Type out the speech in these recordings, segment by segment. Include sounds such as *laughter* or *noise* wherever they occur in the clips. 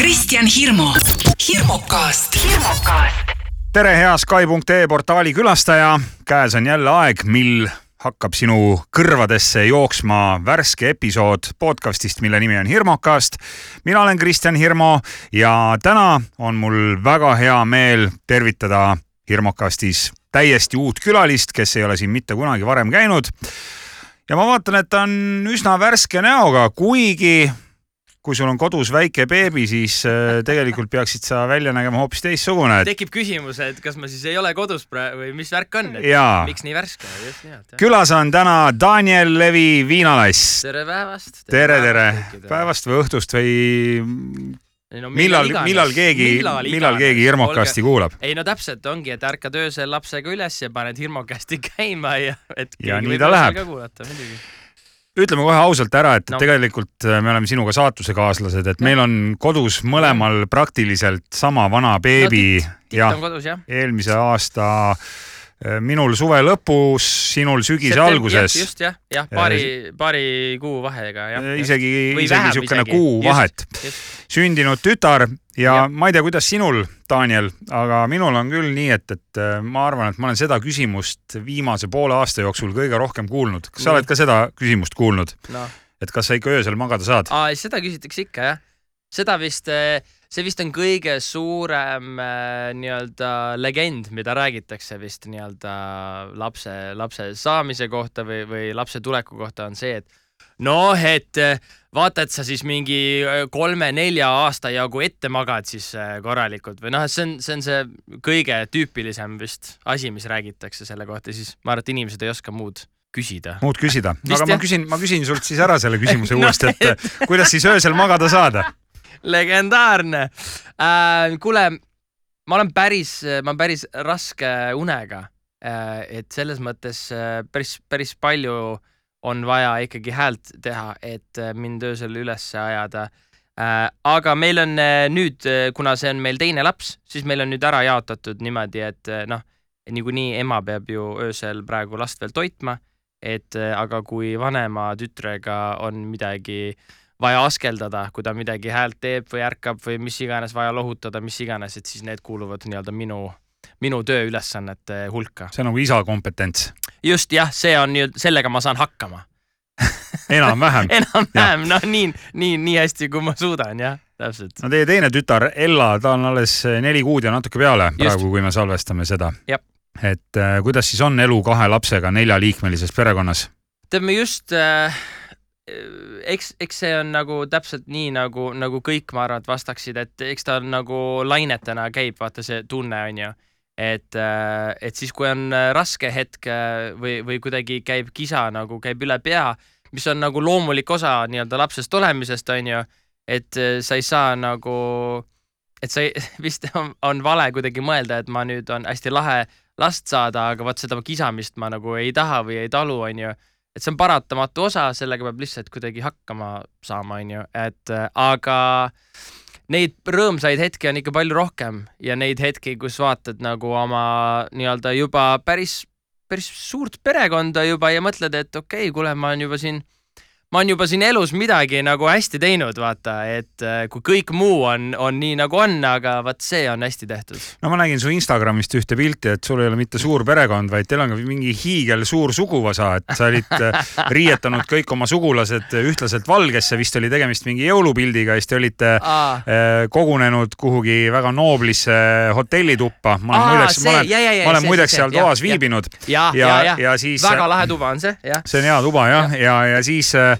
Kristjan Hirmu, hirmukast, hirmukast. tere, hea Sky.ee portaali külastaja. käes on jälle aeg, mil hakkab sinu kõrvadesse jooksma värske episood podcastist, mille nimi on Hirmukast. mina olen Kristjan Hirmu ja täna on mul väga hea meel tervitada Hirmukastis täiesti uut külalist, kes ei ole siin mitte kunagi varem käinud. ja ma vaatan, et ta on üsna värske näoga, kuigi kui sul on kodus väike beebi, siis äh, tegelikult peaksid sa välja nägema hoopis teistsugune. tekib küsimus, et kas ma siis ei ole kodus praegu või mis värk on, et Jaa. miks nii värske, just nimelt. külas on täna Daniel Levi Viinalass. tere päevast. tere, tere, päevast või õhtust või no, millal, millal keegi, millal keegi hirmukasti kuulab? ei no täpselt ongi, et ärkad öösel lapsega üles ja paned hirmukasti käima ja et Ja nii ta läheb. Ütleme kohe ausalt ära, et No. tegelikult äh, me oleme sinuga saatusekaaslased, et meil on kodus mõlemal praktiliselt sama vana beebi titt ja on kodus jah. eelmise aasta äh, minul suve lõpus, sinul sügise alguses. just jah, jah, paari, paari kuu vahega jah. Äh, isegi, isegi niisugune kuu Just, vahet. sündinud tütar ja, Jah. ma ei tea, kuidas sinul, Daniel, aga minul on küll nii, et, et äh, ma arvan, et ma olen seda küsimust viimase poole aasta jooksul kõige rohkem kuulnud. kas sa oled ka seda küsimust kuulnud, noh, et kas sa ikka öösel magada saad? aa, seda küsitakse ikka jah. seda vist, see vist on kõige suurem äh, nii-öelda legend, mida räägitakse vist nii-öelda lapse, lapse saamise kohta või, või lapse tuleku kohta on see, et noh, et äh, vaata, et sa siis mingi äh, kolme-nelja aasta jagu ette magad siis korralikult või noh, et see on, see on see kõige tüüpilisem vist asi, mis räägitakse selle kohta, siis ma arvan, et inimesed ei oska muud küsida. muud küsida, aga ma jah. küsin, ma küsin sult siis ära selle küsimuse *laughs* No, uuesti, et kuidas siis öösel magada saada? Legendaarne äh,. kuule, ma olen päris, ma olen päris raske unega äh,. et selles mõttes äh, päris, päris palju on vaja ikkagi häält teha, et äh, mind öösel üles ajada äh,. aga meil on äh, nüüd, kuna see on meil teine laps, siis meil on nüüd ära jaotatud niimoodi, et äh, noh, niikuinii ema peab ju öösel praegu last veel toitma, et äh, aga kui vanema tütrega on midagi vaja askeldada, kui ta midagi häält teeb või ärkab või mis iganes vaja lohutada, mis iganes, et siis need kuuluvad nii-öelda minu, minu tööülesannete hulka. see on nagu isa kompetents, just jah, see on nüüd, sellega ma saan hakkama. *laughs* enam-vähem *laughs* enam-vähem, noh, nii, nii, nii hästi, kui ma suudan, jah, täpselt. no teie teine tütar Ella, ta on alles neli kuud ja natuke peale praegu, kui me salvestame seda. Et äh, kuidas siis on elu kahe lapsega neljaliikmelises perekonnas? tead, me just äh,, eks, eks see on nagu täpselt nii nagu, nagu kõik, ma arvan, et vastaksid, et eks ta on nagu lainetena käib, vaata see tunne on ju. et, et siis, kui on äh, raske hetk äh, või, või kuidagi käib kisa nagu käib üle pea, mis on nagu loomulik osa nii-öelda lapsest olemisest on ju, et äh, sa ei saa nagu, et sa ei, *laughs* vist on, on vale kuidagi mõelda, et ma nüüd on hästi lahe last saada, aga vot seda kisamist ma nagu ei taha või ei talu, onju et see on paratamatu osa, sellega peab lihtsalt kuidagi hakkama saama, onju, et äh, aga neid rõõmsaid hetki on ikka palju rohkem ja neid hetki, kus vaatad nagu oma nii-öelda juba päris, päris suurt perekonda juba ja mõtled, et okei okay,, kuule, ma olen juba siin, ma olen juba siin elus midagi nagu hästi teinud, vaata, et äh, kui kõik muu on, on nii nagu on, aga vaat see on hästi tehtud. no ma nägin su Instagramist ühte pilti, et sul ei ole mitte suur perekond, vaid teil on ka mingi hiigel suur suguvõsa, et sa olid äh, *laughs* riietanud kõik oma sugulased ühtlaselt valgesse, vist oli tegemist mingi jõulupildiga siis te olite Aa. äh, kogunenud kuhugi väga nooblisse hotellituppa. ma olen Aa, muideks, ma olen, ma olen see, muideks see, seal toas viibinud ja, ja, ja, ja, ja siis väga lahe tuba on see, jah. see on hea tuba jah, ja, ja, ja siis äh,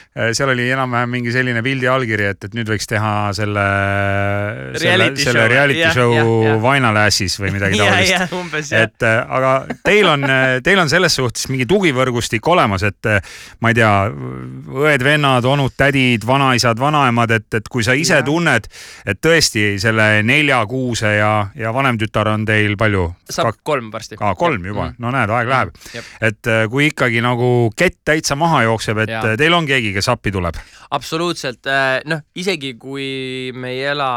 seal oli enam-vähem mingi selline pildi allkiri, et, et nüüd võiks teha selle, selle, selle reality show jah. Vainalässis või midagi *laughs* ja, taolist ja et äh, aga teil on, teil on selles suhtes mingi tugivõrgustik olemas, et äh, ma ei tea, õed-vennad, onud-tädid, vanaisad, vanaemad, et, et kui sa ise Jah. tunned, et tõesti selle neljakuuse ja, ja vanem tütar on teil palju? saab kolm varsti. aa, kolm juba, no näed, aeg läheb. Jep. et äh, kui ikkagi nagu kett täitsa maha jookseb, et äh, teil on keegi, kes appi tuleb. absoluutselt, noh, isegi kui me ei ela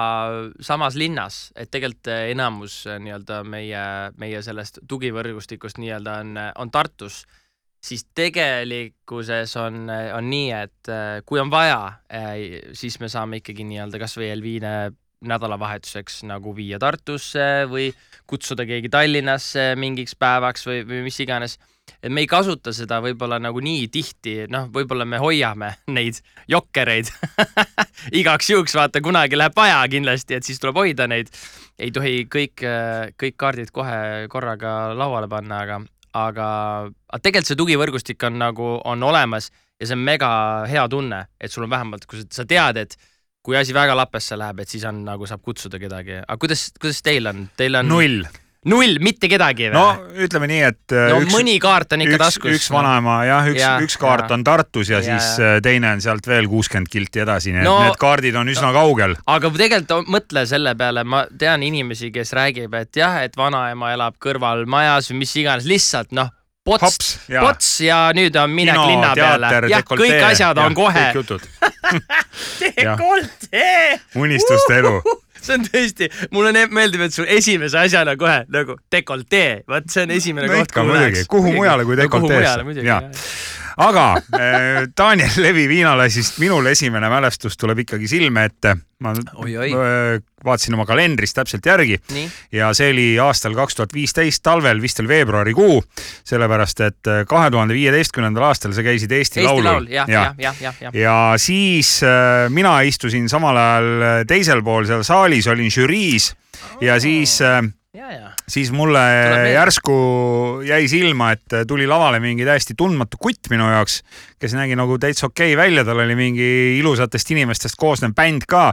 samas linnas, et tegelikult äh, enamus äh, nii-öelda meie, meie sellest tugivõrgustikust nii-öelda on, on Tartus, siis tegelikkuses on, on nii, et äh, kui on vaja, siis me saame ikkagi nii-öelda kasvõi Elviine nädalavahetuseks nagu viia Tartusse või kutsuda keegi Tallinnasse mingiks päevaks või, või mis iganes et me ei kasuta seda võib-olla nagu nii tihti, noh, võib-olla me hoiame *laughs* neid jokkereid *laughs* igaks juhuks, vaata kunagi läheb vaja kindlasti, et siis tuleb hoida neid. ei tohi kõik, kõik kaardid kohe korraga lauale panna, aga, aga, aga tegelikult see tugivõrgustik on nagu, on olemas ja see on mega hea tunne, et sul on vähemalt, kui sa tead, et kui asi väga lapesse läheb, et siis on nagu saab kutsuda kedagi, aga kuidas, kuidas teil on, teil on? null null, mitte kedagi või? no ütleme nii, et no üks, mõni kaart on ikka üks, taskus. üks vanaema jah, üks ja,, üks kaart ja. on Tartus ja, ja siis ja. Äh, teine on sealt veel kuuskümmend kilti edasi, nii et no, need kaardid on üsna no, kaugel. aga tegelikult mõtle selle peale, ma tean inimesi, kes räägib, et jah, et vanaema elab kõrval majas või mis iganes, lihtsalt noh pots, pots ja nüüd on minek Kino, linna peale. jah, kõik asjad on ja, kohe. *laughs* *laughs* dekoltee. unistuste elu *laughs* see on tõesti, mulle meeldib, et sul esimese asjana kohe nagu dekoltee, vot see on esimene no, koht, kuhu läheks. kuhu mujale kui dekolteesse. Aga äh, Daniel Levi viinalaisist minul esimene mälestus tuleb ikkagi silme ette. ma oi, oi. Äh, vaatasin oma kalendrist täpselt järgi Nii. ja see oli aastal kaks tuhat viisteist talvel, vist oli veebruarikuu, sellepärast et äh, kahe tuhande viieteistkümnendal aastal sa käisid Eesti, Eesti Laulul. Laul, ja, ja, ja, ja, ja. ja siis mina istusin samal ajal teisel pool seal saalis, olin žüriis ja siis äh, siis mulle järsku jäi silma, et tuli lavale mingi täiesti tundmatu kutt minu jaoks, kes nägi nagu täitsa okei okay välja, tal oli mingi ilusatest inimestest koosnev bänd ka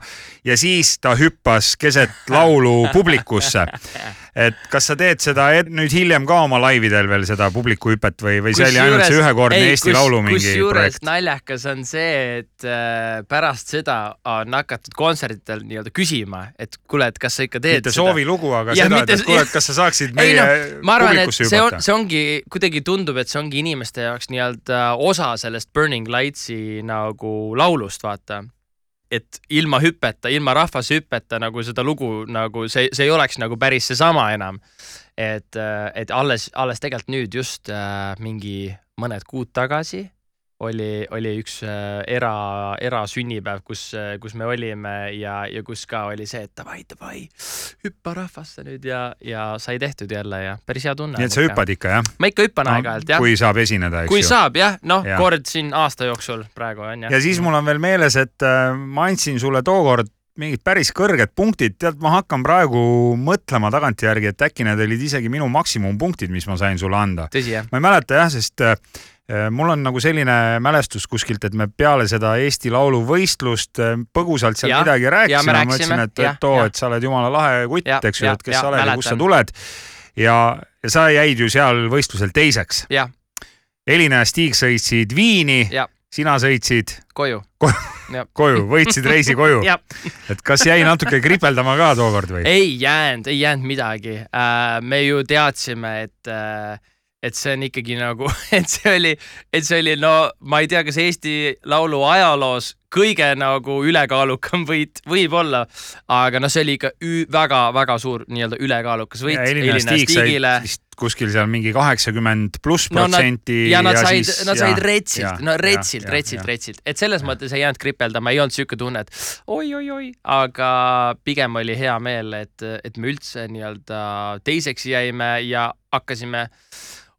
ja siis ta hüppas keset laulu publikusse. et kas sa teed seda nüüd hiljem ka oma laividel veel seda publikuhüpet või, või see oli ainult see ühekordne Eesti kus, Laulu mingi projekt? naljakas on see, et äh, pärast seda on hakatud kontsertidel nii-öelda küsima, et kuule, et kas sa ikka teed mitte seda. soovilugu, aga ja, seda, et kuule, et kas sa saaksid meie ei, no, arvan, et see on, see ongi, kuidagi tundub, et see ongi inimeste jaoks nii-öelda osa sellest Burning Lightsi nagu laulust, vaata et ilma hüpeta, ilma rahvase hüpeta nagu seda lugu nagu see, see ei oleks nagu päris seesama enam. et, et alles, alles tegelikult nüüd just äh, mingi mõned kuud tagasi oli, oli üks äh, era, erasünnipäev, kus, äh, kus me olime ja, ja kus ka oli see, et davai, davai, hüppa rahvasse nüüd ja, ja sai tehtud jälle ja päris hea tunne. nii et sa hüppad ikka jah? ma ikka hüppan no, aeg-ajalt jah. kui saab esineda, eks kui ju. kui saab jah, noh ja., kord siin aasta jooksul praegu on jah. ja siis mul on veel meeles, et äh, ma andsin sulle tookord mingid päris kõrged punktid, tead, ma hakkan praegu mõtlema tagantjärgi, et äkki need olid isegi minu maksimumpunktid, mis ma sain sulle anda. ma ei mäleta jah, sest mul on nagu selline mälestus kuskilt, et me peale seda Eesti Laulu võistlust äh, põgusalt seal ja, midagi rääkisime, ma ütlesin, et, et oo, et sa oled jumala lahe kutt, eks ju, et kes ja, sa oled ja kust sa tuled. ja, ja sa jäid ju seal võistlusel teiseks. Elina ja Stig sõitsid Viini, sina sõitsid koju. Ko *laughs* koju, võitsid reisi koju. Et kas jäi natuke kripeldama ka tookord või? ei jäänud, ei jäänud midagi. Äh, me ju teadsime, et et see on ikkagi nagu, *laughs* et see oli, et see oli, no ma ei tea, kas Eesti Laulu ajaloos kõige nagu ülekaalukam võit võib-olla, aga noh, see oli ikka väga-väga suur nii-öelda ülekaalukas võit. Kuskil seal mingi kaheksakümmend pluss protsenti. ja nad said, nad said retsilt, no retsilt, retsilt, retsilt, et selles ja. mõttes ei jäänud kripeldama, ei olnud sihuke tunne, et oi-oi-oi, aga pigem oli hea meel, et, et me üldse nii-öelda teiseks jäime ja hakkasime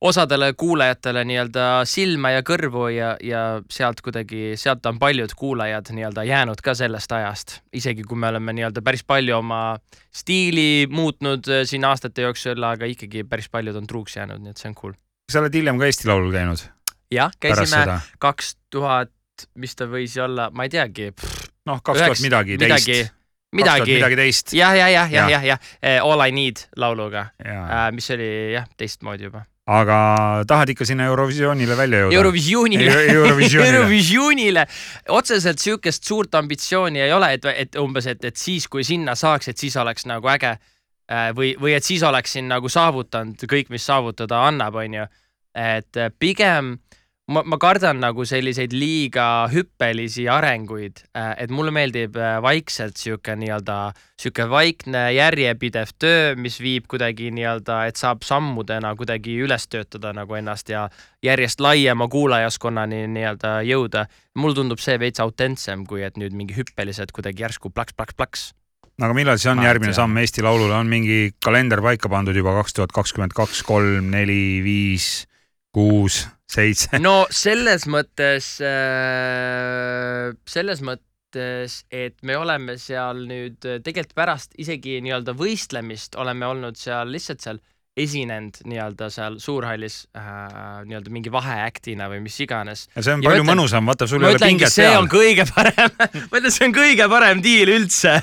osadele kuulajatele nii-öelda silma ja kõrvu ja, ja sealt kuidagi, sealt on paljud kuulajad nii-öelda jäänud ka sellest ajast. isegi kui me oleme nii-öelda päris palju oma stiili muutnud äh, siin aastate jooksul, aga ikkagi päris paljud on truuks jäänud, nii et see on cool. sa oled hiljem ka Eesti Laulul käinud? jah, käisime kaks tuhat, mis ta võis olla, ma ei teagi. noh, kaks tuhat midagi, teist midagi, midagi teist. jah, ja, ja, ja, ja, ja, ja All I Need lauluga, äh, mis oli jah, teistmoodi juba aga tahad ikka sinna Eurovisioonile välja jõuda? Eurovisioonile Eurovisioonile, *laughs* Eurovisioonile. otseselt sihukest suurt ambitsiooni ei ole, et, et umbes, et, et siis, kui sinna saaks, et siis oleks nagu äge. Äh, või, või et siis oleksin nagu saavutanud kõik, mis saavutada annab, onju. et pigem ma, ma kardan nagu selliseid liiga hüppelisi arenguid, äh, et mulle meeldib äh, vaikselt sihuke nii-öelda, sihuke vaikne järjepidev töö, mis viib kuidagi nii-öelda, et saab sammudena kuidagi üles töötada nagu ennast ja järjest laiema kuulajaskonnani nii-öelda jõuda. mulle tundub see veits autentsem, kui et nüüd mingi hüppelised kuidagi järsku plaks-plaks-plaks aga millal siis on Ma ei järgmine samm Eesti Laulule, on mingi kalender paika pandud juba kaks tuhat kakskümmend kaks, kolm, neli, viis, kuus, seitse? no selles mõttes äh,, selles mõttes, et me oleme seal nüüd tegelikult pärast isegi nii-öelda võistlemist oleme olnud seal lihtsalt seal esinenud nii-öelda seal suurhallis äh, nii-öelda mingi vaheäktina või mis iganes. ja see on Ja palju ütlen- mõnusam, vaata sul ei ole pinget see peal on. kõige parem, *laughs* ma ütlen, see on kõige parem diil üldse,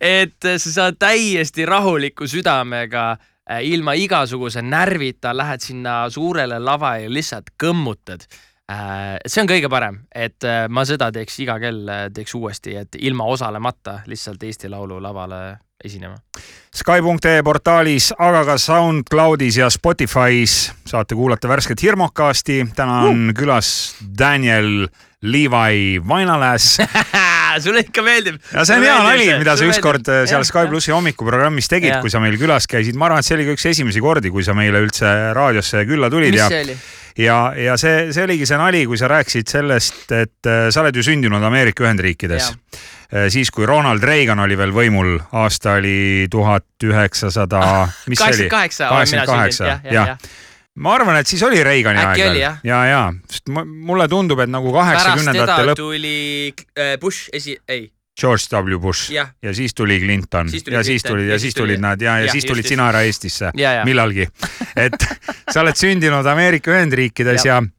et sa saad täiesti rahuliku südamega äh, ilma igasuguse närvita lähed sinna suurele lava ja lihtsalt kõmmutad. see on kõige parem, et äh, ma seda teeks iga kell, teeks uuesti, et ilma osalemata lihtsalt Eesti Laulu lavale esinema. Sky.ee portaalis, aga ka SoundCloudis ja Spotify's saate kuulata värsket Hirmukasti. täna on külas Daniel Levi Vainaläs *laughs* sulle ikka meeldib? ja see on hea nali, mida sa ükskord äh, seal Sky plussi hommikuprogrammis tegid, kui sa meil külas käisid. ma arvan, et see oli ka üks esimesi kordi, kui sa meile üldse raadiosse külla tulid mis ja, see oli? ja, ja see, see oligi see nali, kui sa rääkisid sellest, et äh, sa oled ju sündinud Ameerika Ühendriikides. siis, kui Ronald Reagan oli veel võimul, aasta oli tuhat üheksasada, mis see oli? kaheksakümmend kaheksa, jah, jah, jah. Ma arvan, et siis oli Reagani aeg veel. jah. ja, ja, sest mu- mulle tundub, et nagu kaheksakümnendate lõpp tuli äh, Bush esi, ei, George W. Bush. Jah, ja siis tuli Clinton. Siis tuli ja siis tuli ja ja siis tulid tuli- nad. Ja, ja jah, siis tulid sina ära Eestisse. Ja, ja. millalgi. et *laughs* sa oled sündinud Ameerika Ühendriikides ja, ja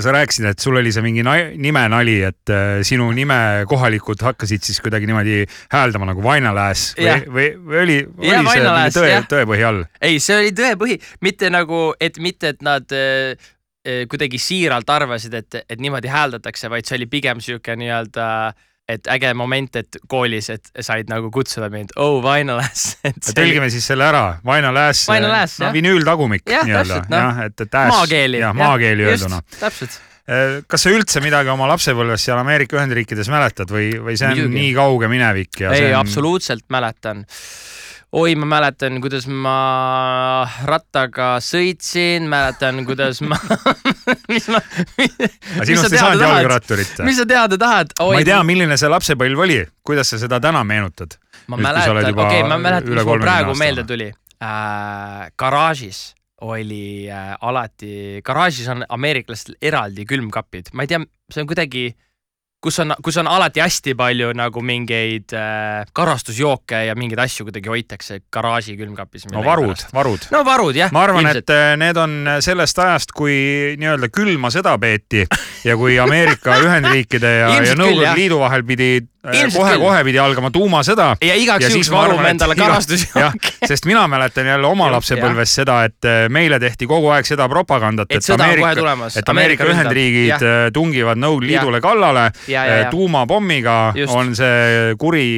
sa rääkisid, et sul oli see mingi na- nimenali, et äh, sinu nime kohalikud hakkasid siis kuidagi niimoodi hääldama nagu Vainaläs või või, või oli, oli Jah, see tõe tõepõhi all? ei, see oli tõepõhi, mitte nagu, et mitte, et nad äh, äh, kuidagi siiralt arvasid, et, et niimoodi hääldatakse, vaid see oli pigem sihuke nii-öelda, et äge moment, et koolis, et said nagu kutsuda mind, oh Vainalas. *laughs* tõlgime siis selle ära, Vainaläs, Vainaläs, no jah. vinüültagumik Jah, nii-öelda, täpselt, noh. jah, et, et äs- maakeeli. jah, maakeeli öelduna. täpselt. kas sa üldse midagi oma lapsepõlvest seal Ameerika Ühendriikides mäletad või, või see on Muidugi. nii kauge minevik ja ei on absoluutselt mäletan. oi, ma mäletan, kuidas ma rattaga sõitsin, mäletan, kuidas ma *laughs* mis ma, aga sinust ei saanud jalgratturit? mis sa teada tahad? ma ei tea, milline see lapsepõlv oli, kuidas sa seda täna meenutad? ma Nüüd, sa mäletan, okei okay,, ma mäletan, mis mul 30 praegu aastane. meelde tuli äh,. garaažis oli äh, alati, garaažis on ameeriklastel eraldi külmkapid, ma ei tea, see on kuidagi, kus on, kus on alati hästi palju nagu mingeid äh, karastusjooke ja mingeid asju kuidagi hoitakse garaaži külmkapis. no varud, varud. no varud jah. ma arvan, et äh, need on sellest ajast, kui nii-öelda külma sõda peeti ja kui Ameerika *laughs* Ühendriikide ja, ja Nõukogude. Liidu vahel pidi. Kohe-kohe pidi algama tuumasõda. ja igaks ja juhuks varume endale karastusjooki. sest mina mäletan jälle oma Jah, lapsepõlvest seda, et äh, meile tehti kogu aeg seda propagandat, et et Ameerika, et Ameerika Ühendriigid äh, tungivad Nõukogude. Liidule kallale ja, ja, ja, tuumapommiga Just. on see kuri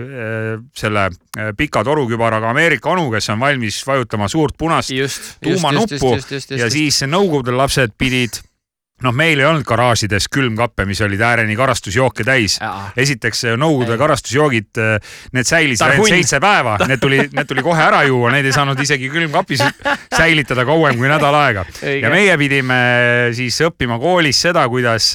äh, selle äh, pika torukübaraga Ameerika onu, kes on valmis vajutama suurt punast tuumanuppu ja siis Nõukogude lapsed pidid, noh, meil ei olnud garaažides külmkappe, mis olid ääreni karastusjooke täis. esiteks Nõukogude Ei. karastusjoogid, need säilisid ainult seitse päeva, *laughs* need tuli, need tuli kohe ära juua, neid ei saanud isegi külmkapis säilitada kauem kui nädal aega. ja meie pidime siis õppima koolis seda, kuidas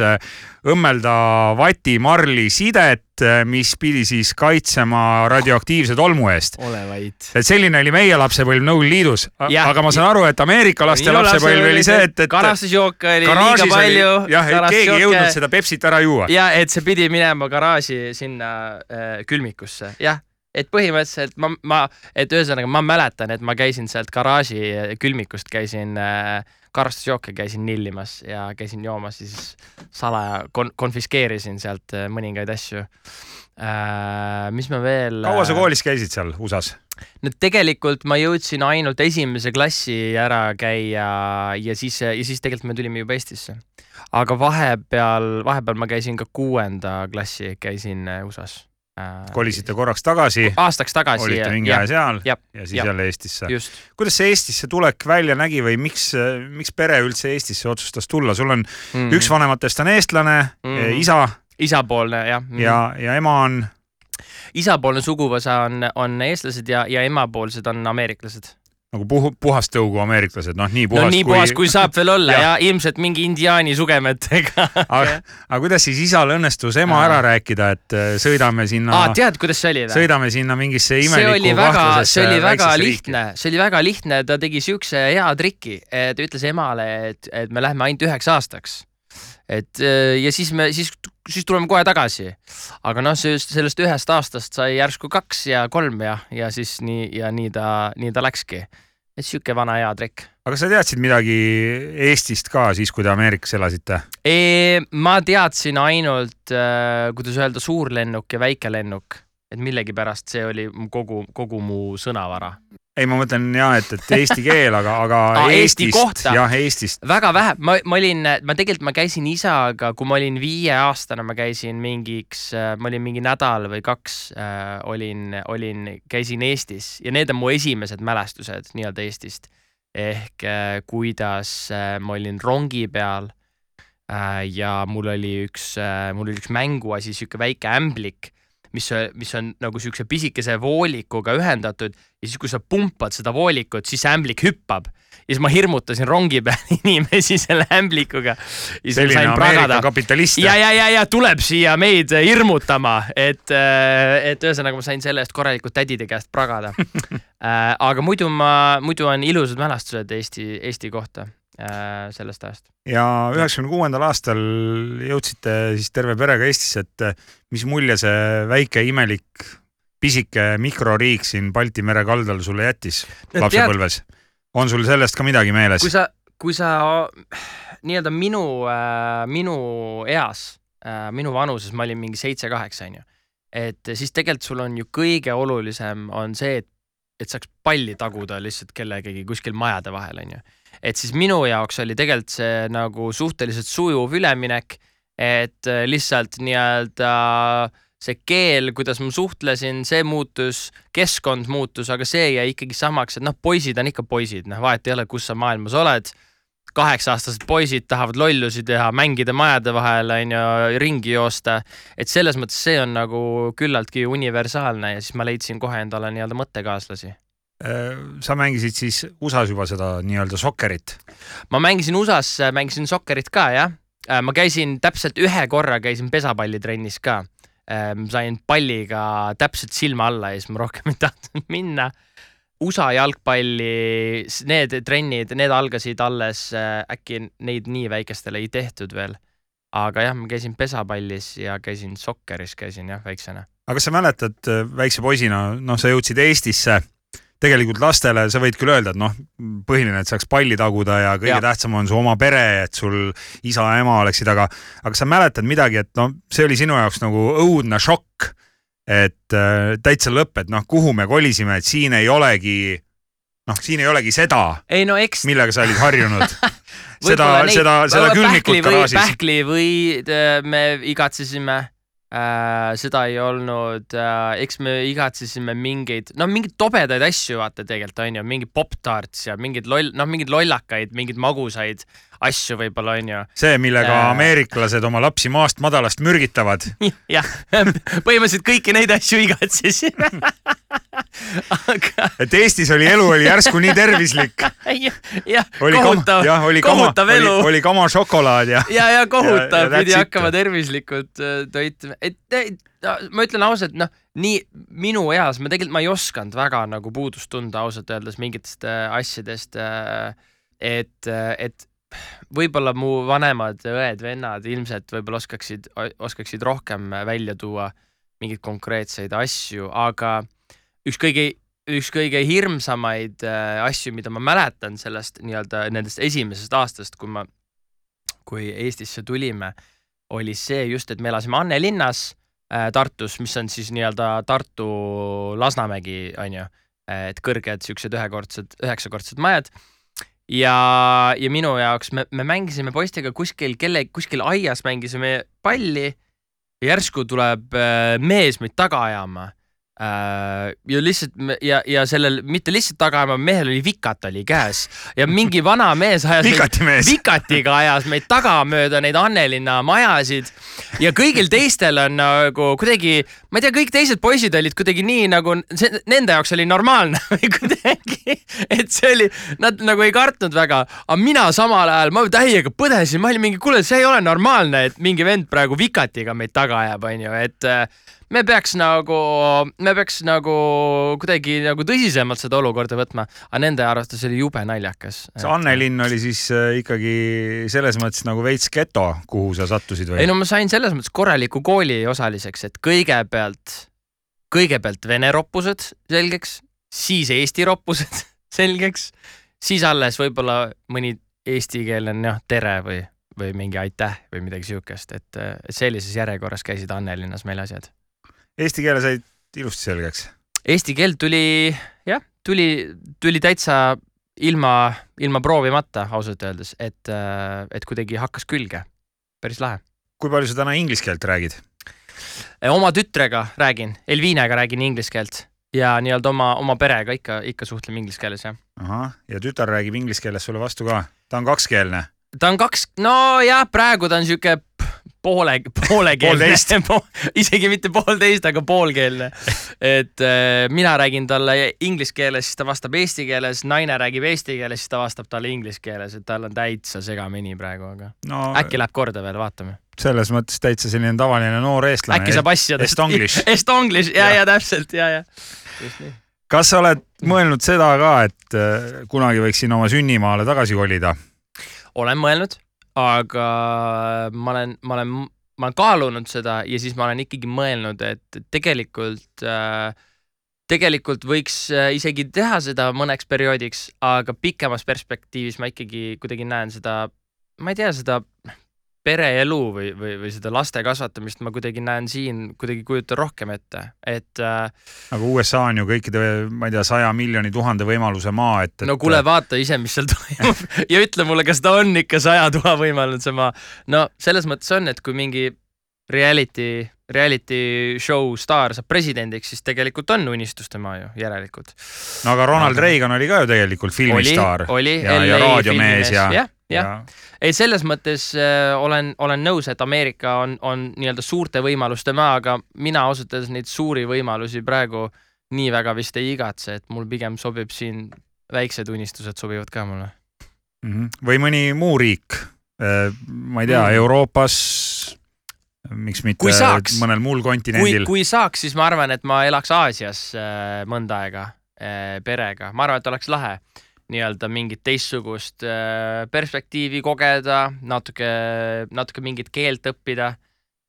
õmmelda vatimarli sidet, mis pidi siis kaitsema radioaktiivse tolmu eest. ole vait. et selline oli meie lapsepõlv Nõukogude Liidus, aga ma saan aru, et Ameerika laste lapsepõlv oli see, et, et karastusjooke oli liiga palju. jah, et keegi ei jõudnud seda Pepsit ära juua. ja et see pidi minema garaaži sinna äh, külmikusse, jah et põhimõtteliselt ma, ma, et ühesõnaga ma mäletan, et ma käisin sealt garaaži külmikust käisin äh, karastusjooke käisin nillimas ja käisin joomas ja siis salaja kon-, konfiskeerisin sealt äh, mõningaid asju äh,. mis ma veel. kaua sa koolis käisid seal USA-s? no tegelikult ma jõudsin ainult esimese klassi ära käia ja siis, ja siis tegelikult me tulime juba Eestisse. aga vahepeal, vahepeal ma käisin ka kuuenda klassi, käisin äh, USA-s äh,. Kolisite korraks tagasi, aastaks tagasi. olite mingi aja seal jah, ja siis jah. jälle Eestisse. kuidas see Eestisse tulek välja nägi või miks, miks pere üldse Eestisse otsustas tulla, sul on mm. üks vanematest on eestlane Mhm. isa isapoolne jah mm.. ja, ja ema on isapoolne suguvõsa on, on eestlased ja, ja emapoolsed on ameeriklased. Nagu puhu, puhast tõugu ameeriklased, noh nii no puhast nii kui... puhas kui saab veel olla Jah. ja ilmselt mingi indiaani sugemetega aga, aga kuidas siis isal õnnestus ema Aa. ära rääkida, et äh, sõidame sinna aa, tead, kuidas see oli või? sõidame sinna mingisse imelikku kahtlasesse see oli väga lihtne, see oli väga lihtne, ta tegi siukse hea triki, ta ütles emale, et, et me lähme ainult üheks aastaks. Et äh, ja siis me, siis, siis tuleme kohe tagasi. aga noh, sellest, sellest ühest aastast sai järsku kaks ja kolm ja, ja siis nii ja nii ta, nii ta läkski. et sihuke vana hea trikk. aga sa teadsid midagi Eestist ka siis, kui te Ameerikas elasite? ma teadsin ainult, kuidas öelda, suurlennuk ja väikelennuk, et millegipärast see oli kogu, kogu mu sõnavara ei, ma mõtlen ja et, et eesti keel, aga, aga *laughs* Aa, Eesti kohta. jah, Eestist. väga vähe, ma, ma olin, ma tegelikult ma käisin isaga, kui ma olin viieaastane, ma käisin mingiks, ma olin mingi nädal või kaks äh, olin, olin, käisin Eestis ja need on mu esimesed mälestused nii-öelda Eestist. ehk äh, kuidas äh, ma olin rongi peal äh, ja mul oli üks äh,, mul oli üks mänguasi, sihuke väike ämblik mis, mis on nagu siukse pisikese voolikuga ühendatud ja siis, kui sa pumpad seda voolikut, siis ämblik hüppab ja siis ma hirmutasin rongi peal *laughs* inimesi selle ämblikuga. selline Ameerika kapitalist. ja, ja, ja, ja tuleb siia meid hirmutama, et, et ühesõnaga ma sain selle eest korralikult tädide käest pragada. *laughs* aga muidu ma, muidu on ilusad mälestused Eesti, Eesti kohta äh, sellest ajast. ja üheksakümne kuuendal aastal jõudsite siis terve perega Eestisse, et eh, mis mulje see väike imelik pisike mikroriik siin Balti mere kaldal sulle jättis No lapsepõlves? on sul sellest ka midagi meeles kui? sa, kui sa nii-öelda minu äh,, minu eas äh,, minu vanuses, ma olin mingi seitse-kaheksa onju, et siis tegelikult sul on ju kõige olulisem on see, et, et saaks palli taguda lihtsalt kellegagi kuskil majade vahel onju. Et siis minu jaoks oli tegelikult see nagu suhteliselt sujuv üleminek, et äh, lihtsalt nii-öelda see keel, kuidas ma suhtlesin, see muutus, keskkond muutus, aga see jäi ikkagi samaks, et noh, poisid on ikka poisid, noh, vahet ei ole, kus sa maailmas oled. kaheksa-aastased poisid tahavad lollusi teha, mängida majade vahel, onju, ringi joosta. et selles mõttes see on nagu küllaltki universaalne ja siis ma leidsin kohe endale nii-öelda mõttekaaslasi. Äh, sa mängisid siis USA-s juba seda nii-öelda sokkerit. ma mängisin USA-s, mängisin sokkerit ka jah. ma käisin täpselt ühe korra käisin pesapallitrennis ka. sain palliga täpselt silma alla ja siis ma rohkem *laughs* ei tahtnud minna. USA jalgpalli, need trennid, need algasid alles, äkki neid nii väikestele ei tehtud veel. aga jah, ma käisin pesapallis ja käisin sokkeris käisin jah, väiksena. aga kas sa mäletad äh, väikse poisina, noh, sa jõudsid Eestisse, tegelikult lastele sa võid küll öelda, et noh, põhiline, et saaks palli taguda ja kõige ja. Tähtsam on su oma pere, et sul isa ja ema oleksid, aga, aga sa mäletad midagi, et noh, see oli sinu jaoks nagu õudne šokk, et äh, täitsa lõpp, et noh, kuhu me kolisime, et siin ei olegi, noh, siin ei olegi seda, ei no eks millega sa olid harjunud. *laughs* seda seda, seda külmikut garaažis. pähkli või äh, me igatsesime äh,, seda ei olnud äh,, eks me igatsesime mingeid, no mingeid tobedaid asju, vaata tegelikult onju, mingi Pop-Tarts ja mingeid loll, noh, mingeid lollakaid, mingeid magusaid asju võib-olla onju. see, millega Äh. ameeriklased oma lapsi maast madalast mürgitavad. *laughs* jah, põhimõtteliselt kõiki neid asju igatsesime. *laughs* aga et Eestis oli elu oli järsku nii tervislik. jah, jah, kohutav, kohutav oli, elu. oli kama šokolaad ja ja, ja kohutav Ja- ja, pidi hakkama tervislikult äh, toitma, et et- ma ütlen ausalt, noh, nii minu eas ma tegelikult, ma ei osanud väga nagu puudust tunda ausalt öeldes mingitest äh, asjadest. et, et võib-olla mu vanemad õed-vennad ilmselt võib-olla oskaksid, oskaksid rohkem välja tuua mingeid konkreetseid asju, aga üks kõige, üks kõige hirmsamaid äh, asju, mida ma mäletan sellest nii-öelda nendest esimesest aastast, kui ma, kui Eestisse tulime, oli see just, et me elasime Anne linnas äh, Tartus, mis on siis nii-öelda Tartu Lasnamägi, onju, et kõrged siuksed ühekordsed, üheksakordsed majad. Ja, ja minu jaoks me, me mängisime poistega kuskil kelle, kuskil aias mängisime palli. Järsku tuleb äh, mees meid taga ajama ja lihtsalt ja, ja sellel mitte lihtsalt tagaema mehel oli vikat oli käes. Ja mingi vana mees ajas Vikati mees. vikatiga ajas meid tagamööda neid Annelinna majasid. Ja kõigil teistel on nagu kuidagi, ma ei tea, kõik teised poisid olid kuidagi nii nagu see nende jaoks oli normaalne *laughs* või kuidagi, et see oli, nad nagu ei kartnud väga, aga mina samal ajal, ma täiega põdesin, ma olin mingi, kuule, see ei ole normaalne, et mingi vend praegu vikatiga meid taga ajab, onju, et äh, me peaks nagu, me peaks nagu kuidagi nagu tõsisemalt seda olukorda võtma, aga nende arvates oli jube naljakas. see Annelinn oli siis äh, ikkagi selles mõttes nagu veits geto, kuhu sa sattusid või ei? no ma sain selles mõttes korraliku kooli osaliseks, et kõigepealt, kõigepealt vene roppused selgeks, siis eesti roppused *laughs* selgeks, siis alles võib-olla mõni eestikeelne noh, tere või, või mingi aitäh või midagi siukest, et äh, sellises järjekorras käisid Annelinnas meil asjad. Eesti keele said ilusti selgeks. Eesti keel tuli jah, tuli, tuli täitsa ilma, ilma proovimata ausalt öeldes, et, et kuidagi hakkas külge. päris lahe. kui palju sa täna inglise keelt räägid? oma tütrega räägin, Elvinega räägin inglise keelt ja nii-öelda oma, oma perega ikka, ikka suhtleme inglise keeles jah. ahah, ja tütar räägib inglise keeles sulle vastu ka. ta on kakskeelne. ta on kaks, nojah, praegu ta on sihuke poole, poolekeelne *laughs* isegi mitte poolteist, aga poolkeelne. et äh, mina räägin talle inglise keeles, siis ta vastab eesti keeles, naine räägib eesti keeles, siis ta vastab talle inglise keeles, et tal on täitsa segamini praegu, aga no äkki läheb korda veel, vaatame. selles mõttes täitsa selline tavaline noor eestlane. äkki saab asjadest. Estonglish. Estonglish ja, ja täpselt ja, ja. just nii. kas sa oled mõelnud seda ka, et äh, kunagi võiksin oma sünnimaale tagasi kolida? olen mõelnud, aga ma olen, ma olen, ma olen kaalunud seda ja siis ma olen ikkagi mõelnud, et tegelikult äh, tegelikult võiks äh, isegi teha seda mõneks perioodiks, aga pikemas perspektiivis ma ikkagi kuidagi näen seda, ma ei tea, seda pereelu või, või, või seda laste kasvatamist ma kuidagi näen siin kuidagi kujutan rohkem ette, et äh, aga USA on ju kõikide, ma ei tea, saja miljoni tuhande võimaluse maa, et, et. no kuule, vaata ise, mis seal toimub *laughs* ja ütle mulle, kas ta on ikka saja tuha võimalnud see maa. no selles mõttes on, et kui mingi reality, reality show staar saab presidendiks, siis tegelikult on unistuste maa ju järelikult. no aga Ronald Reagan oli ka ju tegelikult filmistaar. oli ja, ja LA raadiomees ja, jah, jah. ei, selles mõttes äh, olen, olen nõus, et Ameerika on, on nii-öelda suurte võimaluste maa, aga mina ausalt öeldes neid suuri võimalusi praegu nii väga vist ei igatse, et mul pigem sobib siin väiksed unistused sobivad ka mulle. Mhm. või mõni muu riik, ma ei tea Mm. mm., Euroopas, miks mitte mõnel muul kontinendil. kui saaks, siis ma arvan, et ma elaks Aasias äh, mõnda aega äh, perega, ma arvan, et oleks lahe nii-öelda mingit teistsugust äh, perspektiivi kogeda, natuke, natuke mingit keelt õppida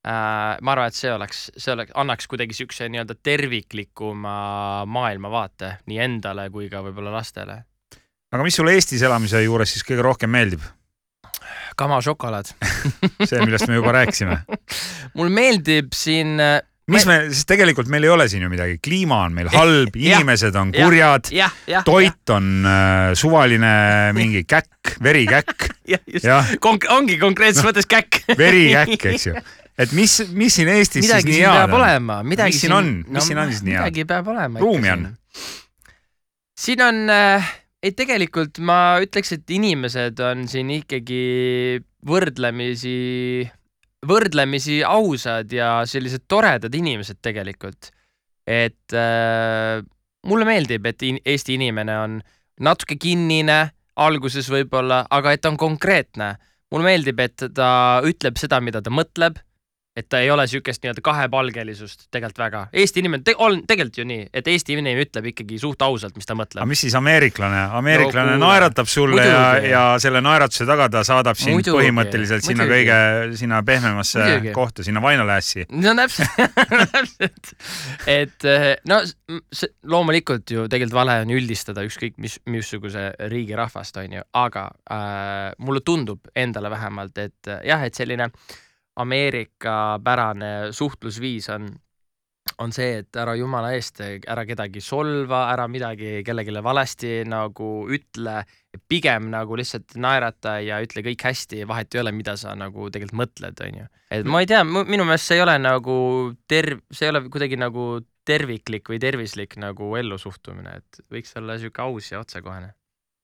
ma arvan, et see oleks, see oleks, annaks kuidagi siukse nii-öelda terviklikuma maailmavaate nii endale kui ka võib-olla lastele. aga mis sulle Eestis elamise juures siis kõige rohkem meeldib? Kama šokolaad. *laughs* see, millest me juba rääkisime. mul meeldib siin äh, mis me, sest tegelikult meil ei ole siin ju midagi, kliima on meil halb, Jah. inimesed on kurjad, toit on äh, suvaline mingi käkk, verikäkk, *laughs* jah, just ongi konkreetses mõttes käkk. *laughs* verikäkk, eks ju. et mis, mis siin Eestis midagi siis nii head on? olema, midagi siin on? Mis siin on siis nii head? midagi peab olema. Ruumi on?. siin on äh,, ei tegelikult ma ütleks, et inimesed on siin ikkagi võrdlemisi, võrdlemisi ausad ja sellised toredad inimesed tegelikult. et äh, mulle meeldib, et in, Eesti inimene on natuke kinnine alguses võib-olla, aga et ta on konkreetne. mulle meeldib, et ta ütleb seda, mida ta mõtleb et ta ei ole siukest nii-öelda kahepalgelisust tegelikult väga. Eesti inimene te, on tegelikult ju nii, et Eesti inimene ütleb ikkagi suht ausalt, mis ta aga mõtleb. mis siis ameeriklane, ameeriklane No naeratab sulle ja Muidugi., ja selle naeratuse taga ta saadab sind Muidugi. põhimõtteliselt sinna Muidugi. kõige, sinna pehmemasse Muidugi. kohta, sinna vainalässi. no täpselt, *laughs* täpselt. et eh, no see loomulikult ju tegelikult vale on üldistada ükskõik mis, missuguse riigi rahvast, onju, aga äh, mulle tundub endale vähemalt, et äh, jah, et selline Ameerika-pärane suhtlusviis on, on see, et ära jumala eest ära kedagi solva, ära midagi kellelegi valesti nagu ütle, pigem nagu lihtsalt naerata ja ütle kõik hästi, vahet ei ole, mida sa nagu tegelikult mõtled, onju. et ma ei tea, minu meelest see ei ole nagu terv-, see ei ole kuidagi nagu terviklik või tervislik nagu ellusuhtumine, et võiks olla sihuke aus ja otsekohene.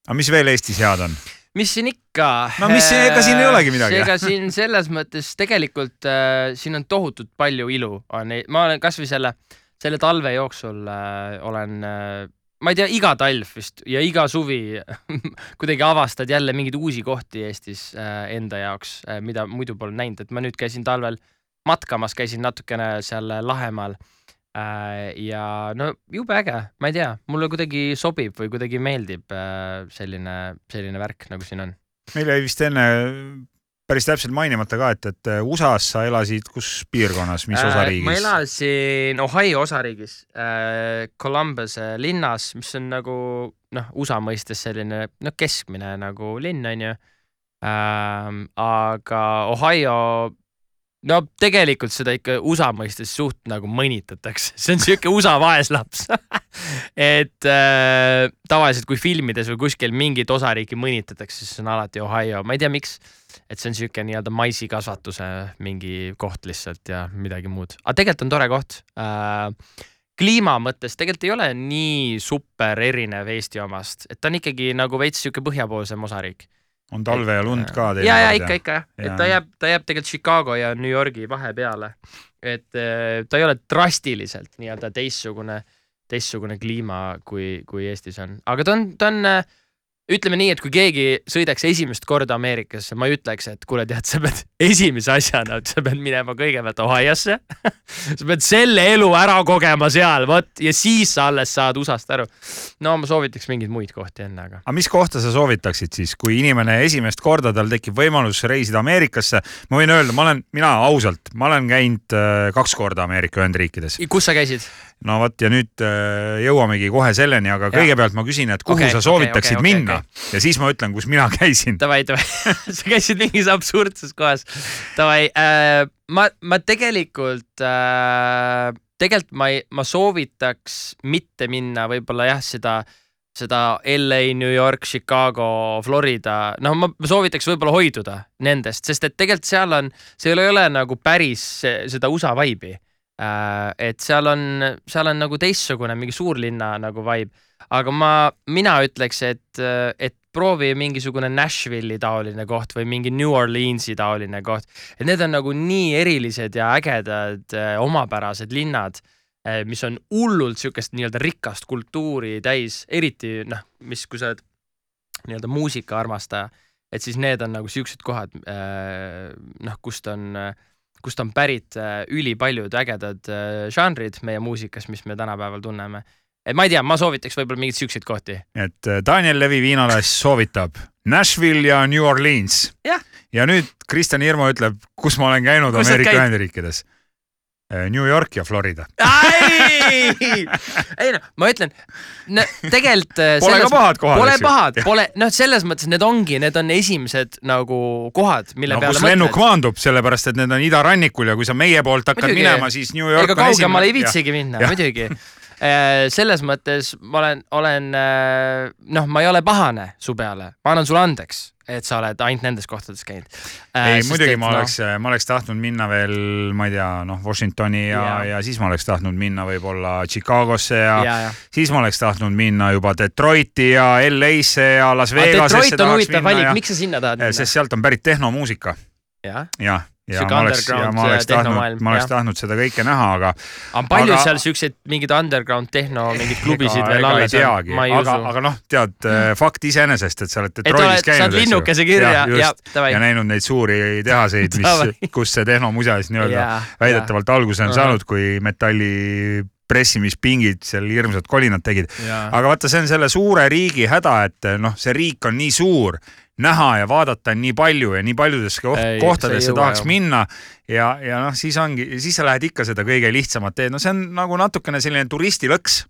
aga mis veel Eestis head on? Mis siin ikka. No mis siin- ega siin ei olegi midagi. ega siin selles mõttes tegelikult äh, siin on tohutult palju ilu on, ma olen kasvõi selle, selle talve jooksul äh, olen äh, ma ei tea, iga talv vist ja iga suvi *laughs* kuidagi avastad jälle mingeid uusi kohti Eestis äh, enda jaoks, mida muidu pole näinud, et ma nüüd käisin talvel matkamas, käisin natukene seal Lahemaal äh,. Ja no jube äge, ma ei tea, mulle kuidagi sobib või kuidagi meeldib äh, selline, selline värk, nagu siin on. meil jäi vist enne päris täpselt mainimata ka, et, et USA-s sa elasid kus piirkonnas, mis Äh, ma osariigis? elasin Ohio osariigis äh,, Columbuse linnas, mis on nagu noh, USA mõistes selline noh, keskmine nagu linn onju ähm,. aga Ohio, no tegelikult seda ikka USA mõistes suht nagu mõnitatakse, see on siuke USA vaeslaps. *laughs* Et äh, tavaliselt, kui filmides või kuskil mingit osariiki mõnitatakse, siis on alati Ohio, ma ei tea, miks. Et see on siuke nii-öelda maisikasvatuse mingi koht lihtsalt ja midagi muud, aga tegelikult on tore koht. Äh,. kliima mõttes tegelikult ei ole nii super erinev Eesti omast, et ta on ikkagi nagu veits siuke põhjapoolsem osariik. On talve ja lund ka ja, ja ikka, ikka jah, et ta jääb, ta jääb tegelikult Chicago ja New Yorgi vahepeale. et äh, ta ei ole drastiliselt nii-öelda teistsugune, teistsugune kliima, kui, kui Eestis on, aga ta on, ta on äh, ütleme nii, et kui keegi sõidaks esimest korda Ameerikasse, ma ei ütleks, et kuule, tead, sa pead *laughs* esimese asjana, sa pead minema kõigepealt Ohio'sse. *laughs* sa pead selle elu ära kogema seal, vot ja siis sa alles saad USA-st aru. no ma soovitaks mingeid muid kohti enne, aga. aga mis kohta sa soovitaksid siis, kui inimene esimest korda tal tekib võimalus reisida Ameerikasse? ma võin öelda, ma olen, mina ausalt, ma olen käinud äh, kaks korda Ameerika Ühendriikides. kus sa käisid? no vot ja nüüd äh, jõuamegi kohe selleni, aga Ja. kõigepealt ma küsin, et kuhu Okei, sa soovitaksid okei, okei, minna ja siis ma ütlen, kus mina *laughs* käisin. Davai, davai, *laughs* sa käisid mingis absurdses kohas. Davai äh,, ma, ma tegelikult äh,, tegelikult ma ei, ma soovitaks mitte minna võib-olla jah, seda seda LA, New York, Chicago, Florida, noh, ma soovitaks võib-olla hoiduda nendest, sest et tegelikult seal on, seal ei ole nagu päris se- seda USA vibe'i. Et seal on, seal on nagu teistsugune mingi suurlinna nagu vibe, aga ma, mina ütleks, et, et proovi mingisugune Nashville'i taoline koht või mingi New Orleansi taoline koht, et need on nagu nii erilised ja ägedad, omapärased linnad, mis on hullult sihukest nii-öelda rikast kultuuri täis, eriti noh, mis, kui sa oled nii-öelda muusikaarmastaja, et siis need on nagu siuksed kohad, noh, kust on, kust on pärit äh, ülipaljud ägedad äh, žanrid meie muusikas, mis me tänapäeval tunneme. et ma ei tea, ma soovitaks võib-olla mingeid siukseid kohti. et äh, Daniel Levi viinalass soovitab Nashville ja New Orleans. Ja nüüd Kristjan Hirmu ütleb, kus ma olen käinud Kus Ameerika? Ühendriikides. New York ja Florida. ei noh, ma ütlen, tegelikult äh, Pole ka pahad kohad, Pole pahad, pole noh, selles mõttes need ongi, need on esimesed nagu kohad, mille no peale kus lennuk maandub, sellepärast et need on idarannikul ja kui sa meie poolt hakkad Muidugi. minema, siis New York ega kaugemale ei viitsigi minna, muidugi. *laughs* selles mõttes ma olen, olen äh, noh, ma ei ole pahane su peale, ma annan sulle andeks, et sa oled ainult nendes kohtades käinud. ei, muidugi ma noh, oleks, ma oleks tahtnud minna veel, ma ei tea, noh, Washingtoni ja, ja. ja siis ma oleks tahtnud minna võib-olla Chicagosse ja, ja. ja, ja. siis ma oleks tahtnud minna juba Detroiti ja LA-sse ja Las aga Vegasesse Detroit on huvitav valik ja, miks sa sinna tahad minna? sest sealt on pärit tehnomuusika jah, jah, ja Sihuke ma oleks, ja underground, ma oleks äh, tahtnud ma oleks tahtnud seda kõike näha, aga on palju Aga- seal siukseid mingeid underground tehno mingeid klubisid ega, veel alles on aga, aga noh, tead fakt iseenesest, et sa oled et Detroitis käinud, saad linnukese kirja ja, ja ja. näinud neid suuri tehaseid, mis, *laughs* kus see tehnomusa siis nii-öelda väidetavalt alguse on Ahah. saanud, kui metalli pressimispingid seal hirmsad kolinad tegid. aga vaata, see on selle suure riigi häda, et noh, see riik on nii suur, näha ja vaadata on nii palju ja nii paljudesse koht Ei, kohtadesse tahaks ju. minna ja, ja noh, siis ongi, siis sa lähed ikka seda kõige lihtsamat teed, no see on nagu natukene selline turistilõks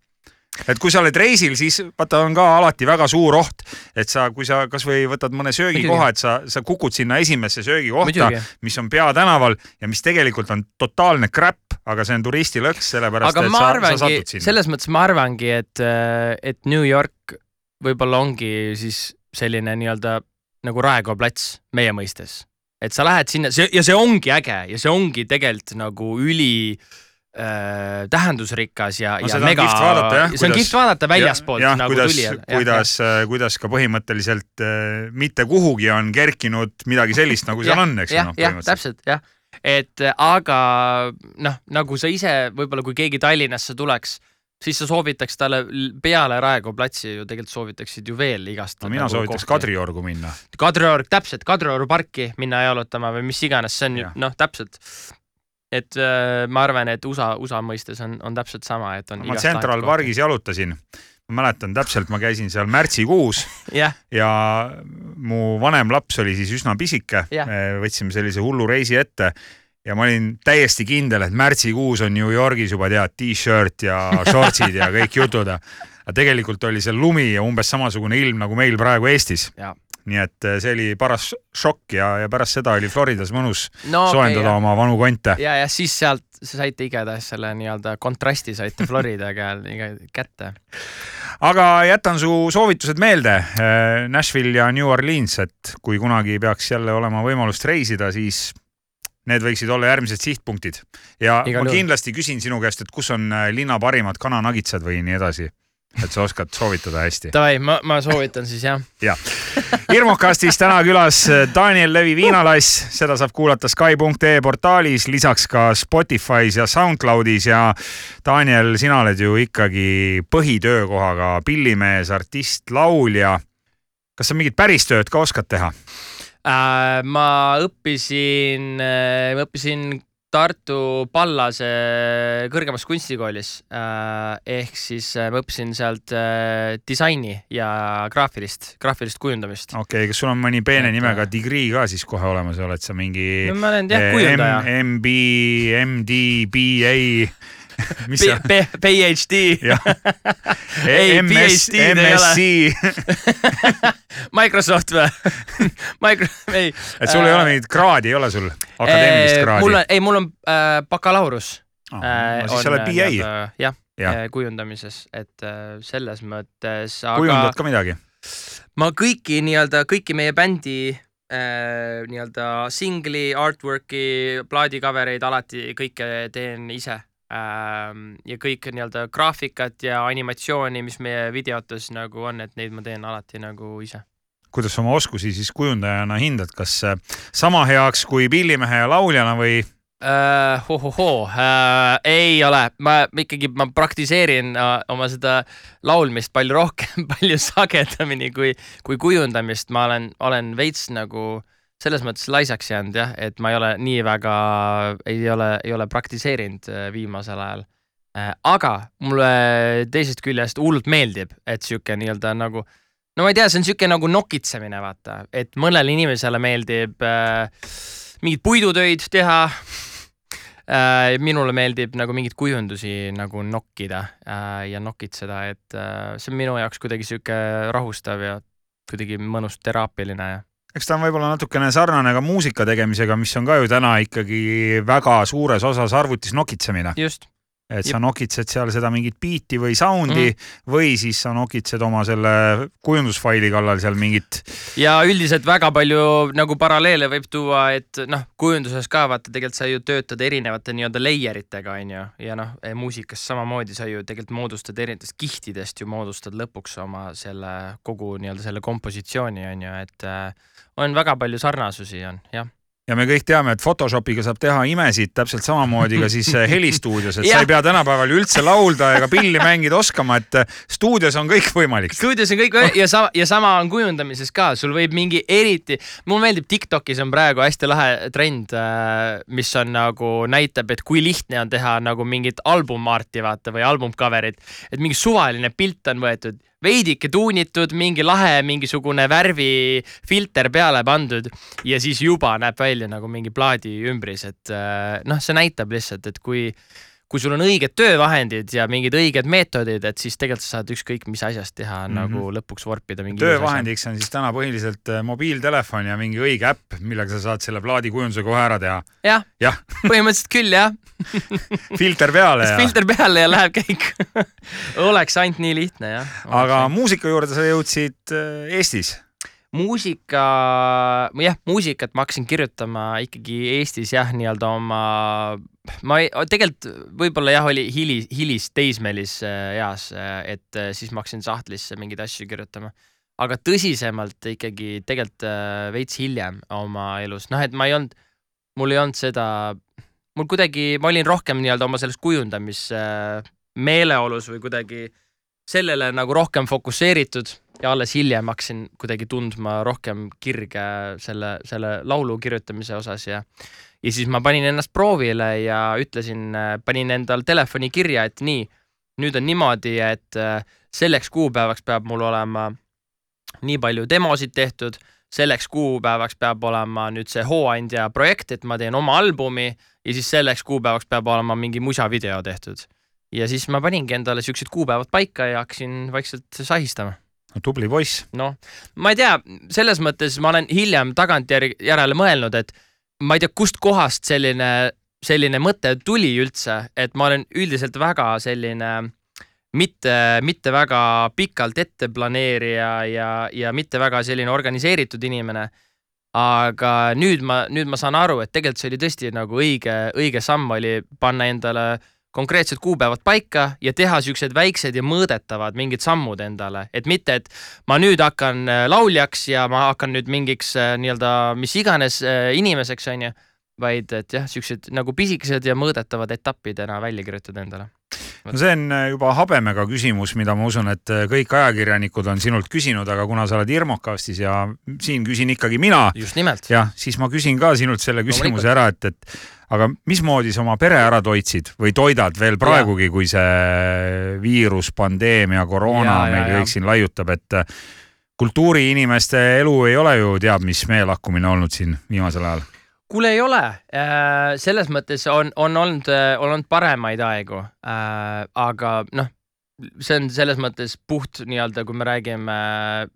et kui sa oled reisil, siis vaata, on ka alati väga suur oht, et sa, kui sa kasvõi võtad mõne söögikoha, et sa, sa kukud sinna esimesse söögikohta, mis on peatänaval ja mis tegelikult on totaalne crap, aga see on turistilõks, sellepärast aga et sa, sa arvangi satud, sinna. selles mõttes ma arvangi, et, et New York võib-olla ongi siis selline nii-öelda nagu Raekoja plats meie mõistes. et sa lähed sinna see, ja see ongi äge ja see ongi tegelikult nagu üli äh, tähendusrikas ja No ja mega see on kihvt vaadata väljaspoolt jah, nagu kuidas, tulijal. kuidas, kuidas ka põhimõtteliselt äh, mitte kuhugi on kerkinud midagi sellist, nagu seal on, eks ju jah noh,, jah, täpselt jah, et äh, aga noh, nagu sa ise võib-olla, kui keegi Tallinnasse tuleks, siis sa soovitaks talle peale Raekoja platsi ju tegelikult soovitaksid ju veel igast. no mina soovitaks. Kadriorgu minna. Kadrioru, täpselt, Kadrioru parki minna jalutama või mis iganes, see on ju noh, täpselt. Et äh, ma arvan, et USA, USA mõistes on, on täpselt sama, et on. ma Central. Pargis jalutasin, ma mäletan täpselt, ma käisin seal märtsikuus *laughs* jah, ja mu vanem laps oli siis üsna pisike Jah., võtsime sellise hullu reisi ette ja ma olin täiesti kindel, et märtsikuus on New Yorgis juba tead t-shirt ja shortsid ja kõik jutud. aga tegelikult oli seal lumi ja umbes samasugune ilm nagu meil praegu Eestis. Nii et eh, see oli paras šokk ja, ja pärast seda oli Floridas mõnus no soojendada okay, oma vanu konte. ja, ja siis sealt saite igatahes selle nii-öelda kontrasti saite Florida käel kätte. aga jätan su soovitused meelde. Nashville ja New Orleans, et kui kunagi peaks jälle olema võimalust reisida, siis need võiksid olla järgmised sihtpunktid ja Igal ma kindlasti küsin sinu käest, et kus on äh, linna parimad kananagitsad või nii edasi, et sa oskad soovitada hästi. Davai, ma, ma soovitan siis jah. hirmukastis täna külas äh, Daniel Levi Viinalass, seda saab kuulata Sky.ee portaalis, lisaks ka Spotify's ja SoundCloudis ja Daniel, sina oled ju ikkagi põhitöökohaga pillimees, artist, laulja. kas sa mingit päris tööd ka oskad teha? Äh, ma õppisin, ma õppisin Tartu Pallase kõrgemas kunstikoolis äh, ehk siis äh, ma õppisin sealt äh, disaini ja graafilist, graafilist kujundamist. okei okay,, kas sul on mõni peene Et, nimega degree ka siis kohe olemas, oled sa mingi no ma olen jah kujundaja. MB, MD, BA? *laughs* PhD, jah, *laughs* Ei, PhD-d ei ole. MSc, *laughs* Microsoft või? Micro, ei. et sul ei ole mingit kraadi, ei ole sul akadeemilist kraadi? mul on, ei, mul on äh, bakalaureus no, äh,. siis sa oled BA, jah Jah. äh, kujundamises, et äh, selles mõttes, kujundad aga ka midagi? ma kõiki nii-öelda, kõiki meie bändi äh, nii-öelda singli, artwork'i, plaadi cover eid alati kõike teen ise. Ja kõik nii-öelda graafikat ja animatsiooni, mis meie videotes nagu on, et neid ma teen alati nagu ise. kuidas sa oma oskusi siis kujundajana hindad, kas äh, sama heaks kui pillimehe ja lauljana või? Uh, hohohoo uh,, ei ole, ma ikkagi, ma praktiseerin uh, oma seda laulmist palju rohkem, *laughs* palju sagedamini kui, kui kujundamist, ma olen, olen veits nagu selles mõttes laisaks jäänud jah, et ma ei ole nii väga, ei ole, ei ole praktiseerinud uh, viimasel ajal uh,. aga mulle teisest küljest hullult meeldib, et sihuke nii-öelda nagu no ma ei tea, see on sihuke nagu nokitsemine, vaata, et mõnele inimesele meeldib äh, mingeid puidutöid teha äh,. minule meeldib nagu mingeid kujundusi nagu nokkida äh, ja nokitseda, et äh, see on minu jaoks kuidagi sihuke rahustav ja kuidagi mõnus teraapiline ja eks ta on võib-olla natukene sarnane ka muusika tegemisega, mis on ka ju täna ikkagi väga suures osas arvutis nokitsemine, just, et sa nokitsed seal seda mingit biiti või sound'i mm. või siis sa nokitsed oma selle kujundusfaili kallal seal mingit ja üldiselt väga palju nagu paralleele võib tuua, et noh, kujunduses ka vaata, tegelikult sa ju töötad erinevate nii-öelda layer itega, onju, ja noh, muusikas samamoodi sa ju tegelikult moodustad erinevatest kihtidest ju moodustad lõpuks oma selle kogu nii-öelda selle kompositsiooni, onju, et äh, on väga palju sarnasusi on, jah. Ja me kõik teame, et Photoshopiga saab teha imesid täpselt samamoodi ka siis äh, helistuudios, et *laughs* sa ei pea tänapäeval üldse laulda ega pilli mängida oskama, et äh, stuudios on kõik võimalik. stuudios on kõik ja sama ja sama on kujundamises ka, sul võib mingi eriti, mulle meeldib Tiktokis on praegu hästi lahe trend, mis on nagu näitab, et kui lihtne on teha nagu mingit albumarti vaata või album cover'it, et mingi suvaline pilt on võetud, veidike tuunitud, mingi lahe mingisugune värvifilter peale pandud ja siis juba näeb välja nagu mingi plaadi ümbris, et äh, noh, see näitab lihtsalt, et kui kui sul on õiged töövahendid ja mingid õiged meetodid, et siis tegelikult sa saad ükskõik mis asjast teha mm. -hmm. nagu lõpuks vorpida mingi töövahendiks on siis täna põhiliselt äh, mobiiltelefon ja mingi õige äpp, millega sa saad selle plaadikujunduse kohe ära teha. jah jah, põhimõtteliselt küll jah, *laughs* filter peale ja. filter peale ja läheb kõik. *laughs* oleks ainult nii lihtne jah. aga muusika juurde sa jõudsid äh, Eestis. muusika, jah, muusikat ma hakkasin kirjutama ikkagi Eestis jah, nii-öelda oma ma ei, tegelikult võib-olla jah, oli hilis, hilis teismelis äh, eas, et äh, siis ma hakkasin sahtlisse mingeid asju kirjutama. aga tõsisemalt ikkagi tegelikult äh, veits hiljem oma elus, noh, et ma ei olnud, mul ei olnud seda, mul kuidagi, ma olin rohkem nii-öelda oma selles kujundamismeeleolus või kuidagi sellele nagu rohkem fokusseeritud ja alles hiljem hakkasin kuidagi tundma rohkem kirge selle, selle laulu kirjutamise osas ja ja siis ma panin ennast proovile ja ütlesin, panin endal telefoni kirja, et nii, nüüd on niimoodi, et äh, selleks kuupäevaks peab mul olema nii palju demosid tehtud, selleks kuupäevaks peab olema nüüd see hooandja projekt, et ma teen oma albumi ja siis selleks kuupäevaks peab olema mingi musavideo tehtud. ja siis ma paningi endale siuksed kuupäevad paika ja hakkasin vaikselt sahistama no tubli poiss. noh, ma ei tea, selles mõttes ma olen hiljem tagantjärele mõelnud, et ma ei tea, kustkohast selline, selline mõte tuli üldse, et ma olen üldiselt väga selline mitte, mitte väga pikalt ette planeerija ja, ja mitte väga selline organiseeritud inimene. aga nüüd ma, nüüd ma saan aru, et tegelikult see oli tõesti nagu õige, õige samm oli panna endale konkreetsed kuupäevad paika ja teha siuksed väiksed ja mõõdetavad mingid sammud endale, et mitte, et ma nüüd hakkan äh, lauljaks ja ma hakkan nüüd mingiks äh, nii-öelda mis iganes äh, inimeseks, onju, vaid et jah, siuksed nagu pisikesed ja mõõdetavad etappidena välja kirjutada endale no see on juba habemega küsimus, mida ma usun, et kõik ajakirjanikud on sinult küsinud, aga kuna sa oled Irmokastis ja siin küsin ikkagi mina. just nimelt. jah, siis ma küsin ka sinult selle küsimuse ära, et, et aga mismoodi sa oma pere ära toitsid või toidad veel praegugi, kui see viirus, pandeemia, koroona ja, meil kõik siin laiutab, et kultuuriinimeste elu ei ole ju teab mis meelakkumine olnud siin viimasel ajal kuule, ei ole. Äh, selles mõttes on, on olnud, äh, on olnud paremaid aegu. Äh, aga noh, see on selles mõttes puht nii-öelda, kui me räägime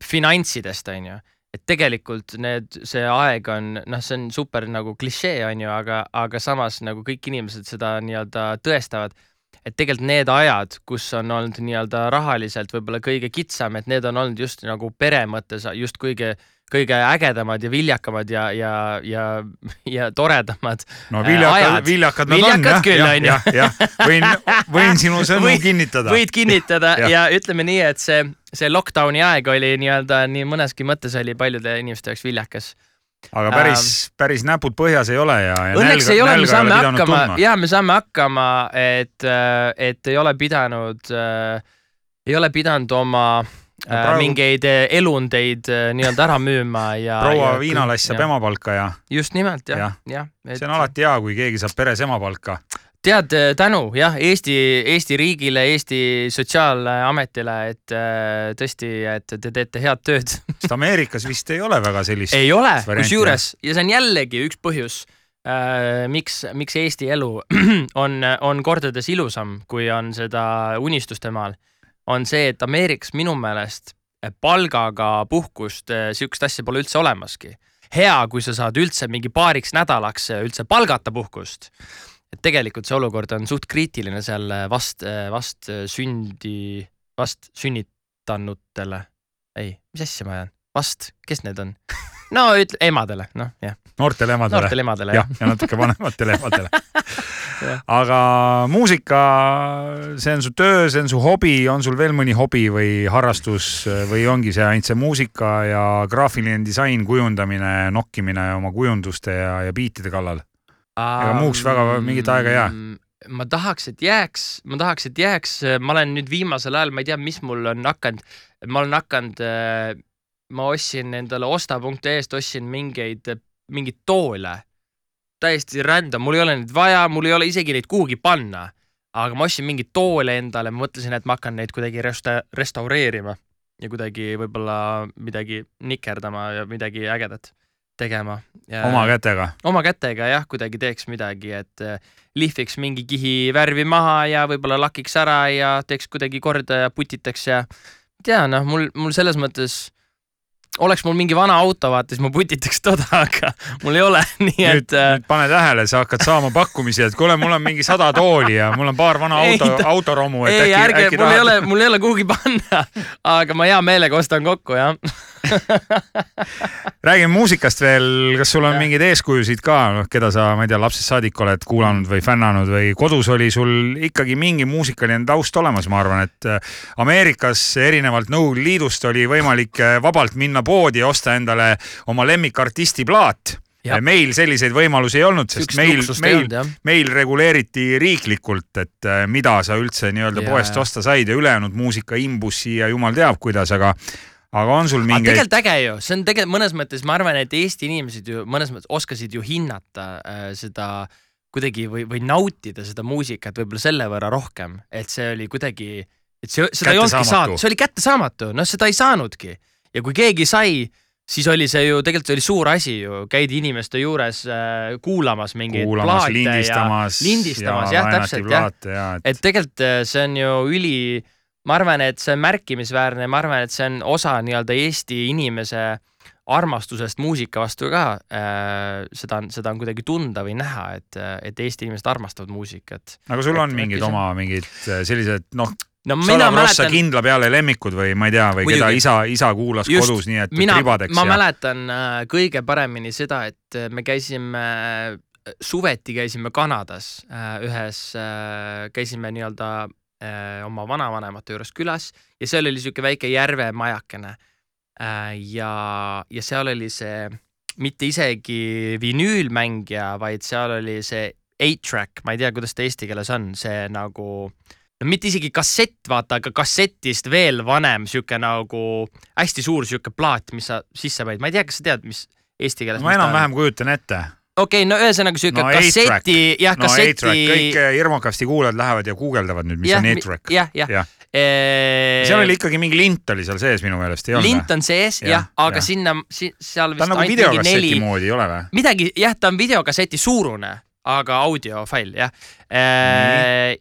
finantsidest, onju et tegelikult need, see aeg on, noh, see on super nagu klišee, on ju, aga, aga samas nagu kõik inimesed seda nii-öelda tõestavad. et tegelikult need ajad, kus on olnud nii-öelda rahaliselt võib-olla kõige kitsam, et need on olnud just nagu pere mõttes just kõige, kõige ägedamad ja viljakamad ja, ja, ja, ja toredamad. no viljakad, viljakad nad viljakad on küll, jah, jah, jah, võin, võin sinu sõnu võid, kinnitada. võid kinnitada ja. ja ütleme nii, et see see lockdowni aeg oli nii-öelda nii mõneski mõttes oli paljude inimeste jaoks viljakas aga päris ähm,, päris näpud põhjas ei ole ja, ja. Õnneks nälga, ei ole, me saame hakkama, ja me saame hakkama, et, et ei ole pidanud äh,, ei ole pidanud oma äh, praegu... mingeid elundeid äh, nii-öelda ära müüma ja. proua Viinalass saab emapalka ja. just nimelt jah, jah ja, et.... see on alati hea, kui keegi saab peres emapalka tead, äh, tänu jah, Eesti, Eesti riigile, Eesti Sotsiaalametile, et äh, tõesti, et te teete head tööd sest Ameerikas vist ei ole väga sellist. ei ole, kusjuures ja see on jällegi üks põhjus äh,, miks, miks Eesti elu *clears throat* on, on kordades ilusam, kui on seda unistuste maal, on see, et Ameerikas minu meelest palgaga puhkust, äh, sihukest asja pole üldse olemaski. hea, kui sa saad üldse mingi paariks nädalaks üldse palgata puhkust et tegelikult see olukord on suht kriitiline seal vast, vast sündi, vast sünnitanutele. ei, mis asja ma ajan, vast, kes need on? *laughs* no ütle emadele, noh jah. noortele emadele. noortele emadele jah. ja natuke vanematele emadele *laughs* aga muusika, see on su töö, see on su hobi, on sul veel mõni hobi või harrastus või ongi see ainult see muusika ja graafiline disain, kujundamine, nokkimine oma kujunduste ja, ja biitide kallal? ega muuks väga mingit aega ei jää ma tahaks, et jääks, ma tahaks, et jääks, ma olen nüüd viimasel ajal, ma ei tea, mis mul on hakanud, ma olen hakanud, ma ostsin endale osta.ee-st ostsin mingeid, mingeid toole. täiesti random, mul ei ole neid vaja, mul ei ole isegi neid kuhugi panna. aga ma ostsin mingeid toole endale, mõtlesin, et ma hakkan neid kuidagi resta-, restaureerima ja kuidagi võib-olla midagi nikerdama ja midagi ägedat tegema. oma kätega? oma kätega jah, kuidagi teeks midagi, et äh, lihviks mingi kihi värvi maha ja võib-olla lakiks ära ja teeks kuidagi korda ja putitaks ja ei tea, noh, mul, mul selles mõttes oleks mul mingi vana auto, vaata, siis ma putitaks toda, aga mul ei ole, *laughs* nii et. nüüd äh, pane tähele, sa hakkad saama pakkumisi, et kuule, mul on mingi sada tooli ja mul on paar vana *laughs* auto, autoromu. ei, ärge, mul tahad... ei ole, mul ei ole kuhugi *laughs* panna, aga ma hea meelega ostan kokku, jah *laughs* räägime muusikast veel, kas sul on Jah. mingeid eeskujusid ka, noh, keda sa, ma ei tea, lapsest saadik oled kuulanud või fännanud või kodus oli sul ikkagi mingi muusikaline taust olemas, ma arvan, et äh, Ameerikas erinevalt Nõukogude Liidust oli võimalik äh, vabalt minna poodi ja osta endale oma lemmikartisti plaat. Jah. meil selliseid võimalusi ei olnud, sest Siukest meil, meil meil reguleeriti riiklikult, et äh, mida sa üldse nii-öelda poest osta said ja ülejäänud muusika imbus siia jumal teab kuidas, aga aga on sul mingeid tegelikult äge ju, see on tegelikult mõnes mõttes, ma arvan, et Eesti inimesed ju mõnes mõttes oskasid ju hinnata äh, seda kuidagi või, või nautida seda muusikat võib-olla selle võrra rohkem, et see oli kuidagi, et see, seda ei olnudki saanud, see oli kättesaamatu, noh, seda ei saanudki. ja kui keegi sai, siis oli see ju tegelikult oli suur asi ju, käidi inimeste juures äh, kuulamas mingeid kuulamas, plaate lindistamas ja lindistamas, jah, täpselt, jah. ja, et tegelikult äh, see on ju üli, ma arvan, et see on märkimisväärne, ma arvan, et see on osa nii-öelda Eesti inimese armastusest muusika vastu ka äh,. seda on, seda on kuidagi tunda või näha, et, et Eesti inimesed armastavad muusikat. aga sul on et mingid oma mingid äh, sellised noh, no mina Salabrossa mäletan, kindla peale lemmikud või ma ei tea, või keda Muidugi. isa, isa kuulas Just, kodus nii et mina, ribadeks ma ja mäletan äh, kõige paremini seda, et äh, me käisime suveti käisime Kanadas ühes käisime nii-öelda oma vanavanemate juures külas ja seal oli sihuke väike järvemajakene. Äh, ja, ja seal oli see mitte isegi vinüülmängija, vaid seal oli see eight-track, ma ei tea, kuidas ta eesti keeles on, see nagu no mitte isegi kassett, vaata, aga kassetist veel vanem sihuke nagu hästi suur sihuke plaat, mis sa sisse panid, ma ei tea, kas sa tead, mis eesti keeles ma enam-vähem kujutan ette. Okei okay,, no ühesõnaga sihuke No kasseti, jah, no kasseti. kõik hirmukasti kuulajad lähevad ja guugeldavad nüüd, mis jah, on eight-track. jah, jah Jah. Eh, seal oli ikkagi mingi lint oli seal sees minu meelest, ei olnud lint on sees Jah, jah, aga jah. sinna si,, seal ta vist on nagu ainult mingi videokasseti neli, moodi, ei ole või? midagi jah, ta on videokasseti suurune, aga audiofail jah.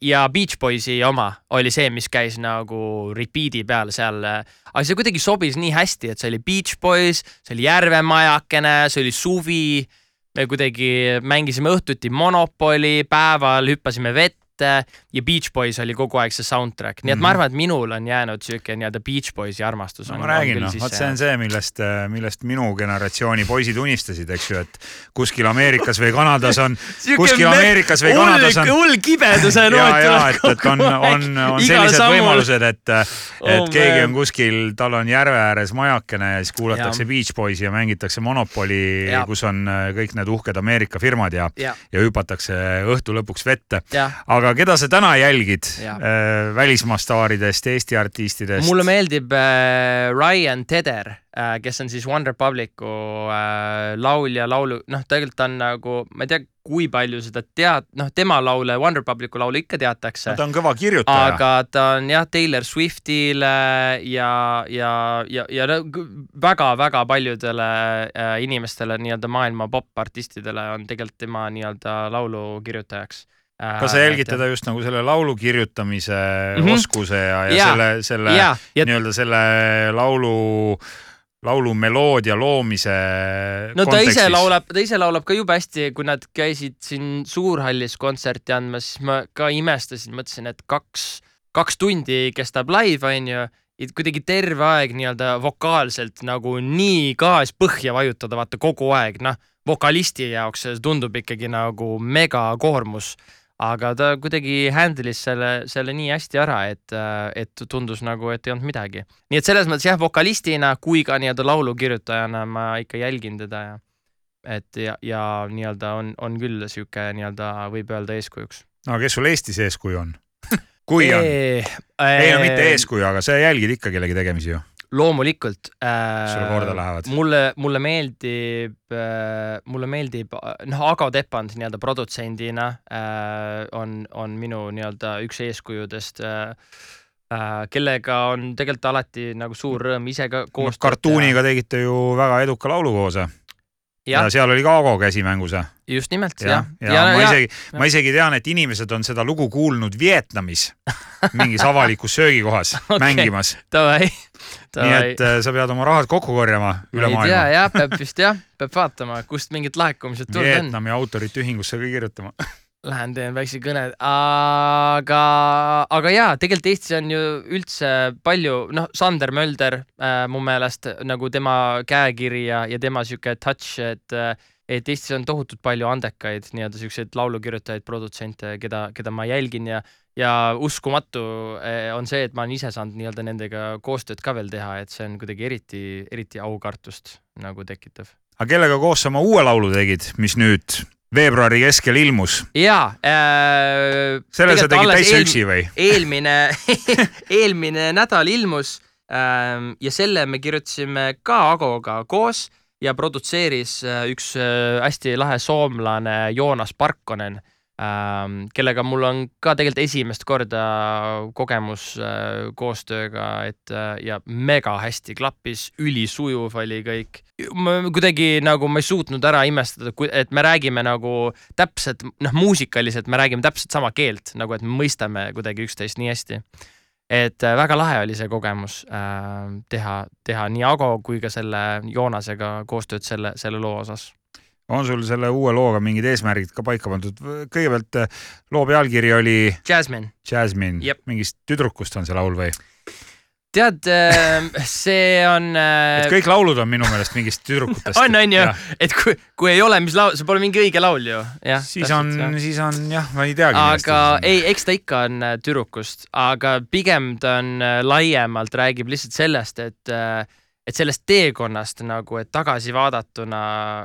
ja Beach Boysi oma oli see, mis käis nagu repeat'i peal seal, aga see kuidagi sobis nii hästi, et see oli Beach Boys, see oli Järvemajakene, see oli suvi. Me kuidagi mängisime õhtuti Monopoli, päeval hüppasime vette ja Beach Boys oli kogu aeg see soundtrack, nii et Mhm. ma arvan, et minul on jäänud siuke nii-öelda Beach Boysi armastus. no ma räägin, noh, vot see on see, millest, millest minu generatsiooni poisid unistasid, eks ju, et kuskil Ameerikas või Kanadas on, *laughs* kuskil Ameerikas või Kanadas on hull kibeduse ja, *laughs* noot ja et, et on, on, on sellised võimalused, et, et Oh, keegi on kuskil, tal on järve ääres majakene ja siis kuulatakse Jaa. Beach Boysi ja mängitakse Monopoli kus on äh, kõik need uhked Ameerika firmad ja, ja, ja hüpatakse õhtu lõpuks vette. ja aga keda sa täna jälgid äh, välismaa staaridest, Eesti artistidest? mulle meeldib äh, Ryan Tedder äh,, kes on siis One Republicu äh, laulja, laulu, noh, tegelikult ta on nagu, ma ei tea, kui palju seda tead, noh, tema laule, One Republicu laule ikka teatakse no,. ta on kõva kirjutaja. aga ta on jah, Taylor Swiftile ja, ja, ja, ja väga-väga paljudele äh, inimestele nii-öelda maailma popartistidele on tegelikult tema nii-öelda laulu kirjutajaks. Kas sa jälgid teda just nagu selle laulu kirjutamise mm. -hmm. oskuse ja, ja, ja selle, selle ja, ja nii-öelda selle laulu, laulu meloodia loomise no ta kontekstis. ise laulab, ta ise laulab ka jube hästi, kui nad käisid siin Suurhallis kontserti andmas, siis ma ka imestasin, mõtlesin, et kaks, kaks tundi kestab live, onju. kuidagi terve aeg nii-öelda vokaalselt nagu nii gaas põhja vajutada, vaata kogu aeg, noh, vokalisti jaoks see tundub ikkagi nagu megakoormus. Aga ta kuidagi handle'is selle, selle nii hästi ära, et, et tundus nagu, et ei olnud midagi. nii et selles mõttes jah, vokalistina kui ka nii-öelda laulukirjutajana ma ikka jälgin teda ja et ja, ja nii-öelda on, on küll sihuke nii-öelda võib öelda eeskujuks. no kes sul Eestis eeskuju on? *laughs* kui on? ei ei no mitte eeskuju, aga sa jälgid ikka kellegi tegemisi ju. Loomulikult sulle korda lähevad. mulle, mulle meeldib, mulle meeldib, noh, Ago Tepand nii-öelda produtsendina äh, on, on minu nii-öelda üks eeskujudest äh,, äh, kellega on tegelikult alati nagu suur rõõm ise ka koostööd teha. kartuuniga tegite ju väga eduka laulu koos ja, jah ja, seal oli ka Ago käsi mängus ja, just nimelt ja jah,. ja, ja ma isegi, ma isegi tean, et inimesed on seda lugu kuulnud Vietnamis *laughs* mingis avalikus söögikohas okay. mängimas. nii et. äh, sa pead oma rahad kokku korjama üle maailma. jah, peab vist jah, peab vaatama, kust mingid laekumised tulnud on. Vietnami autorite ühingusse ka kirjutama. *laughs* Lähen teen väikse kõne, aga, aga jaa, tegelikult Eestis on ju üldse palju, noh, Sander Mölder äh, mu meelest nagu tema käekiri ja, ja tema sihuke touch, et et Eestis on tohutult palju andekaid nii-öelda siukseid laulukirjutajaid, produtsente, keda, keda ma jälgin ja ja uskumatu eh, on see, et ma olen ise saanud nii-öelda nendega koostööd ka veel teha, et see on kuidagi eriti, eriti aukartust nagu tekitav. aga kellega koos sa oma uue laulu tegid, mis nüüd veebruari keskel ilmus? jaa äh,. selle sa tegid täitsa üksi või? eelmine *laughs* *laughs* eelmine nädal ilmus ähm, ja selle me kirjutasime ka Agoga koos ja produtseeris äh, üks äh, hästi lahe soomlane Joonas Parkkonen ähm,, kellega mul on ka tegelikult esimest korda kogemus äh, koostööga, et äh, ja mega hästi klappis, ülisujuv oli kõik. ma kuidagi nagu ma ei suutnud ära imestada, et me räägime nagu täpselt noh, muusikaliselt me räägime täpselt sama keelt nagu, et me mõistame kuidagi üksteist nii hästi. et äh, väga lahe oli see kogemus teha, teha nii Ago kui ka selle Joonasega koostööd selle, selle loo osas. On sul selle uue looga mingid eesmärgid ka paika pandud? kõigepealt eh, loo pealkiri oli Jasmine, Jasmine Jep., mingist tüdrukust on see laul või? tead, see on. *laughs* et kõik laulud on minu meelest mingist tüdrukutest. on, on ju, et kui, kui ei ole, mis laul, see pole mingi õige laul ju. siis on, siis on jah, ma ei teagi. aga ei, eks ta ikka on äh, tüdrukust, aga pigem ta on laiemalt räägib lihtsalt sellest, et äh, et sellest teekonnast nagu, et tagasi vaadatuna,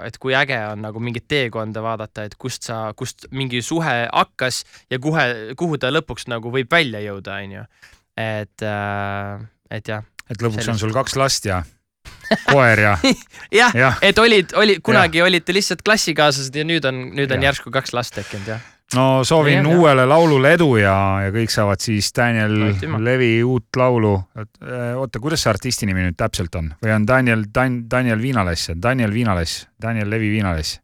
et kui äge on nagu mingit teekonda vaadata, et kust sa, kust mingi suhe hakkas ja kuhu, kuhu ta lõpuks nagu võib välja jõuda, onju. et, et jah, et lõpuks on sellest- sul kaks last ja koer ja, *laughs* jah, jah. et olid, oli kunagi olite lihtsalt klassikaaslased ja nüüd on, nüüd on Jah. järsku kaks last tekkinud jah. No soovin Jah, jah. uuele laulule edu ja, ja kõik saavad siis Daniel Aitüma. Levi uut laulu. oota, kuidas see artisti nimi nüüd täpselt on või on Daniel Dan,, Daniel Viinaless, Daniel Viinaless, Daniel Levi Viinaless?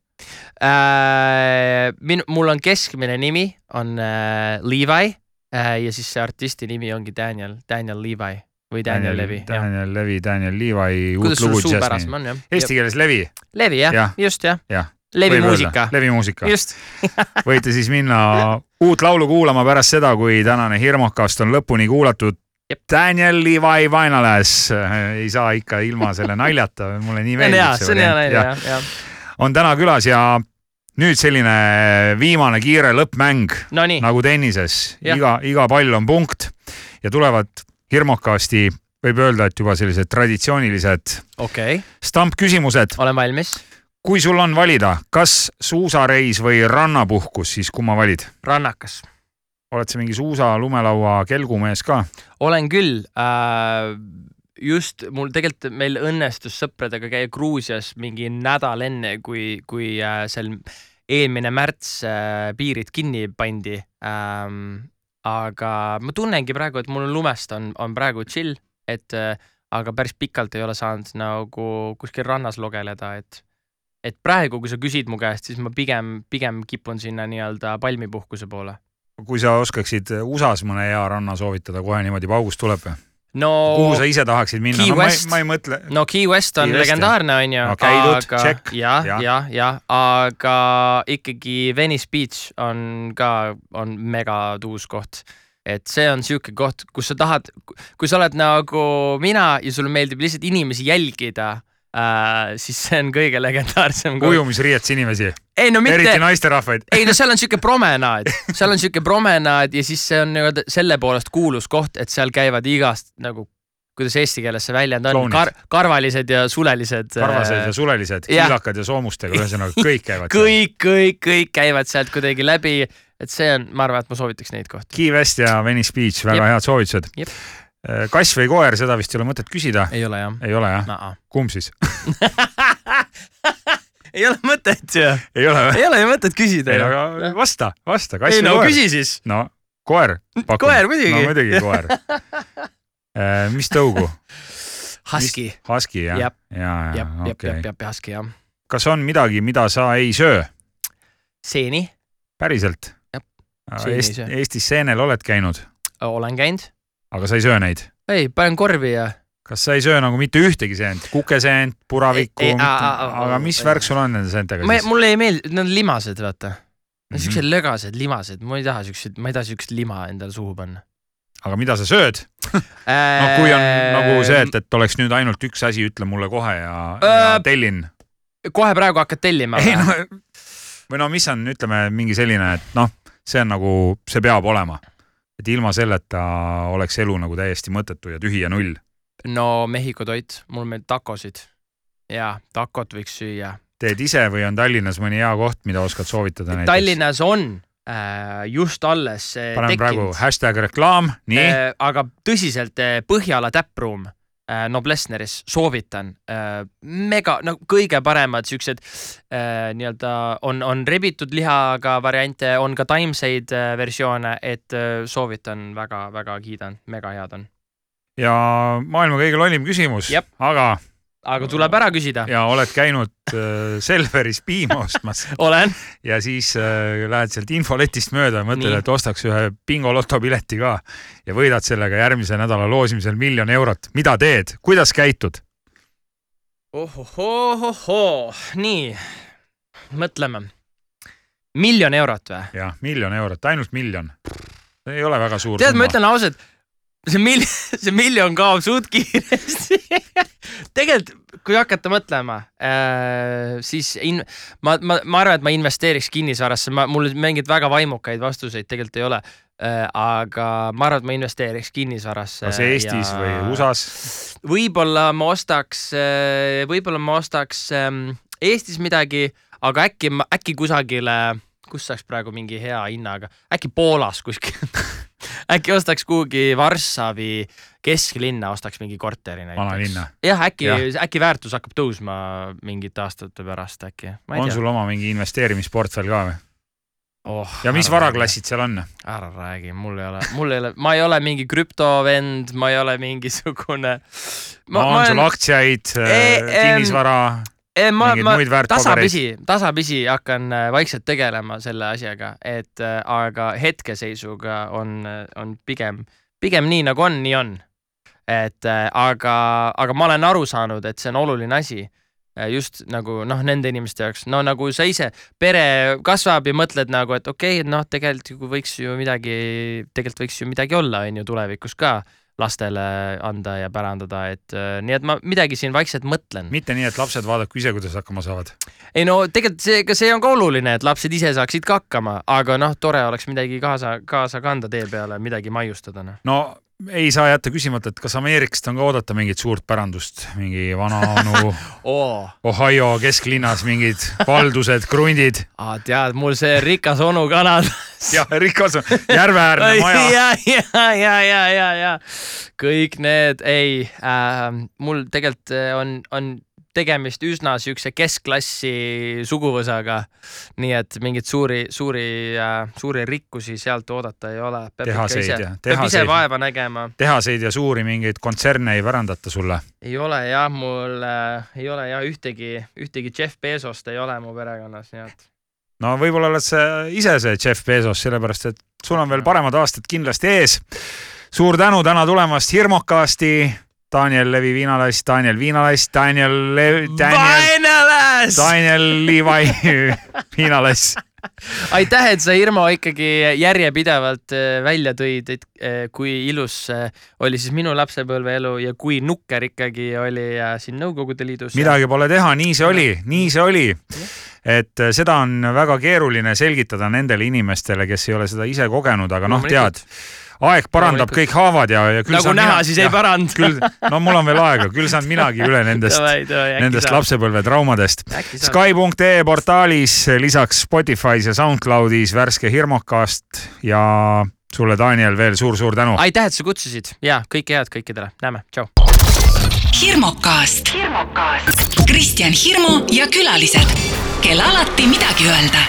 äh,. min-, mul on keskmine nimi on äh, Levi äh, ja siis see artisti nimi ongi Daniel, Daniel Levi või Daniel, Levi. Daniel Levi, Daniel Levi uut kuidas sul suupärasem Jasmine. on jah? Eesti keeles Levi, Levi jah Jah. ja., just jah Jah. Levi võib muusika öelda., Levi muusika. just. *laughs* võite siis minna uut laulu kuulama pärast seda, kui tänane Hirmukast on lõpuni kuulatud. Daniel Levi Vainales, ei saa ikka ilma selle naljata, mulle nii see meeldib see on hea näide jah, jah. on täna külas ja nüüd selline viimane kiire lõppmäng Nonii, nagu tennises, iga, iga pall on punkt ja tulevad Hirmukasti, võib öelda, et juba sellised traditsioonilised okei, stampküsimused. olen valmis. Kui sul on valida, kas suusareis või rannapuhkus, siis kumma valid? rannakas. oled sa mingi suusa, lumelaua kelgumees ka? olen küll äh,. just mul tegelikult meil õnnestus sõpradega käia Gruusias mingi nädal enne, kui, kui äh, seal eelmine märts äh, piirid kinni pandi ähm,. aga ma tunnengi praegu, et mul on lumest on, on praegu chill, et äh, aga päris pikalt ei ole saanud nagu kuskil rannas logeleda, et et praegu, kui sa küsid mu käest, siis ma pigem, pigem kipun sinna nii-öelda palmipuhkuse poole. kui sa oskaksid USA-s mõne hea ranna soovitada, kohe niimoodi paugust tuleb või? no kuhu sa ise tahaksid minna? No ma ei West., ma ei mõtle. no Key West on Key West, legendaarne, onju. No käidud, check. jah, Jah. jah, aga ikkagi Venice Beach on ka, on mega tuus koht. et see on sihuke koht, kus sa tahad, kui sa oled nagu mina ja sulle meeldib lihtsalt inimesi jälgida äh,, siis see on kõige legendaarsem koht. ujumisriietes inimesi, ei no mitte eriti, naisterahvaid. ei no seal on sihuke *laughs* promenaad, seal on sihuke promenaad ja siis see on nii-öelda selle poolest kuulus koht, et seal käivad igast nagu, kuidas eesti keeles see väljend on. Kar, karvalised ja sulelised. karvased ja sulelised, kiilakad ja soomustega, ühesõnaga kõik *laughs* käivad. kõik, kõik, kõik käivad sealt kuidagi läbi, et see on, ma arvan, et ma soovitaks neid kohti. Key West ja Venice Beach, väga Jep. head soovitused. Kass või koer, seda vist ei ole mõtet küsida, ei ole jah ei ole jah? no.? kumb siis? *laughs* ei ole mõtet ju, ei ole või? ei ole ju mõtet küsida ei, aga vasta, vasta, ei no koer? küsi siis. no koer. Koer muidugi. no muidugi koer. *laughs* mis tõugu? Husky. Husky jah? Ja, ja jep, okei Husky jah. kas on midagi, mida sa ei söö? seeni päriselt ei Eest. Eestis seenel oled käinud, olen käinud. Aga sa ei söö neid? ei, panen korvi ja kas sa ei söö nagu mitte ühtegi seent, kukeseent, puravikku aga mis värk sul on nende seentega siis? mulle ei meeldi, nad on limased, vaata. siuksed lögased limased, ma ei taha siukseid, ma ei taha siukest lima endale suhu panna. aga mida sa sööd? no kui on nagu see, et, et oleks nüüd ainult üks asi, ütle mulle kohe ja, ja Äh, tellin. kohe praegu hakkad tellima ei no, või no mis on, ütleme mingi selline, et noh, see on nagu, see peab olema. Et ilma selleta oleks elu nagu täiesti mõttetu ja tühi ja null. no Mehhiko toit, mul meil takosid ja takot võiks süüa. teed ise või on Tallinnas mõni hea koht, mida oskad soovitada näiteks? Tallinnas on äh, just alles äh, paneme praegu hashtag reklaam, nii äh,, aga tõsiselt Põhjala täppruum äh, Noblessneris soovitan äh,. mega, no kõige paremad siuksed äh, nii-öelda on, on rebitud lihaga variante, on ka taimseid versioone, et soovitan väga-väga kiidan, mega head on. ja maailma kõige lollim küsimus aga aga tuleb ära küsida. ja oled käinud äh, Selveris piima ostmas *laughs* olen. ja siis äh, lähed sealt infoletist mööda ja mõtled, et ostaks ühe bingoloto pileti ka ja võidad sellega järgmise nädala loosimisel miljon eurot. mida teed, kuidas käitud? ohohohohoo, nii, mõtleme. miljon eurot või? jah, miljon eurot, ainult miljon. ei ole väga suur tead, ma ütlen ausalt, see mil-, *laughs* see miljon kaob suht kiiresti. *laughs* tegelikult, kui hakata mõtlema äh,, siis in-, ma, ma, ma arvan, et ma investeeriks kinnisvarasse, ma, mul mingeid väga vaimukaid vastuseid tegelikult ei ole äh,. aga ma arvan, et ma investeeriks kinnisvarasse. kas Eestis ja... või USA-s? võib-olla ma ostaks, võib-olla ma ostaks ähm, Eestis midagi, aga äkki, äkki kusagile, kus saaks praegu mingi hea hinnaga, äkki Poolas kuskil *laughs* äkki ostaks kuhugi Varssavi kesklinna, ostaks mingi korteri näiteks. jah, äkki Jah., äkki väärtus hakkab tõusma mingite aastate pärast äkki. on sul oma mingi investeerimisportfell ka või? oh, ja mis varaklassid seal on? ära räägi, mul ei ole, mul ei ole, ma ei ole mingi krüptovend, ma ei ole mingisugune. no on sul aktsiaid, Eh, em, kinnisvara, ma, ma tasapisi, tasapisi hakkan äh, vaikselt tegelema selle asjaga, et äh, aga hetkeseisuga on, on pigem, pigem nii nagu on, nii on. et äh, aga, aga ma olen aru saanud, et see on oluline asi. just nagu noh, nende inimeste jaoks, no nagu sa ise, pere kasvab ja mõtled nagu, et okei okay,, noh, tegelikult ju võiks ju midagi, tegelikult võiks ju midagi olla, on ju tulevikus ka lastele anda ja pärandada, et äh, nii et ma midagi siin vaikselt mõtlen. mitte nii, et lapsed vaadaku ise, kuidas hakkama saavad. ei no tegelikult see, ka see on ka oluline, et lapsed ise saaksid ka hakkama, aga noh, tore oleks midagi kaasa, kaasa kanda tee peale, midagi maiustada, noh. no ei saa jätta küsimata, et kas Ameerikast on ka oodata mingit suurt pärandust, mingi vana-onu *laughs* oo, Ohio kesklinnas mingid valdused, krundid tead, mul see rikas onu kanal. *laughs* *laughs* ja rikas on järveäärne maja. *laughs* ja, ja, ja, ja, ja, ja kõik need, ei äh,, mul tegelikult äh, on, on tegemist üsna siukse keskklassi suguvõsaga. nii et mingeid suuri, suuri äh,, suuri rikkusi sealt oodata ei ole. Tehaseid ja- peab ise vaeva nägema. tehaseid ja suuri mingeid kontserne ei pärandata sulle. ei ole jah, mul äh, ei ole jah ühtegi, ühtegi Jeff Bezost ei ole mu perekonnas, nii et. No võib-olla oled sa ise see Jeff Bezos, sellepärast et sul on veel paremad aastad kindlasti ees. suur tänu täna tulemast Hirmukasti, Daniel Levi Viinalass, Daniel Viinalass, Daniel Levi, *laughs* Daniel! Daniel Levi Viinalass. aitäh, et sa, Irmo, ikkagi järjepidevalt äh, välja tõid, et äh, kui ilus äh, oli siis minu lapsepõlveelu ja kui nukker ikkagi oli siin Nõukogude Liidus. midagi pole teha, nii see oli, nii see oli. et seda on väga keeruline selgitada nendele inimestele, kes ei ole seda ise kogenud, aga noh, tead, aeg parandab Loomulikult. kõik haavad ja, ja küll nagu saan näha, siis ei jah, parand. küll, no mul on veel aega, küll saan minagi üle nendest, nendest lapsepõlve traumadest. äkki saab. Sky.ee portaalis lisaks Spotify's ja SoundCloudis värske Hirmukast ja sulle, Daniel, veel suur-suur tänu. aitäh, et sa kutsusid ja kõike head kõikidele, näeme, tšau. hirmukast. Kristjan Hirmu ja külalised, kel alati midagi öelda.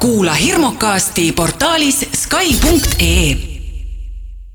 kuula Hirmukasti portaalis Sky.ee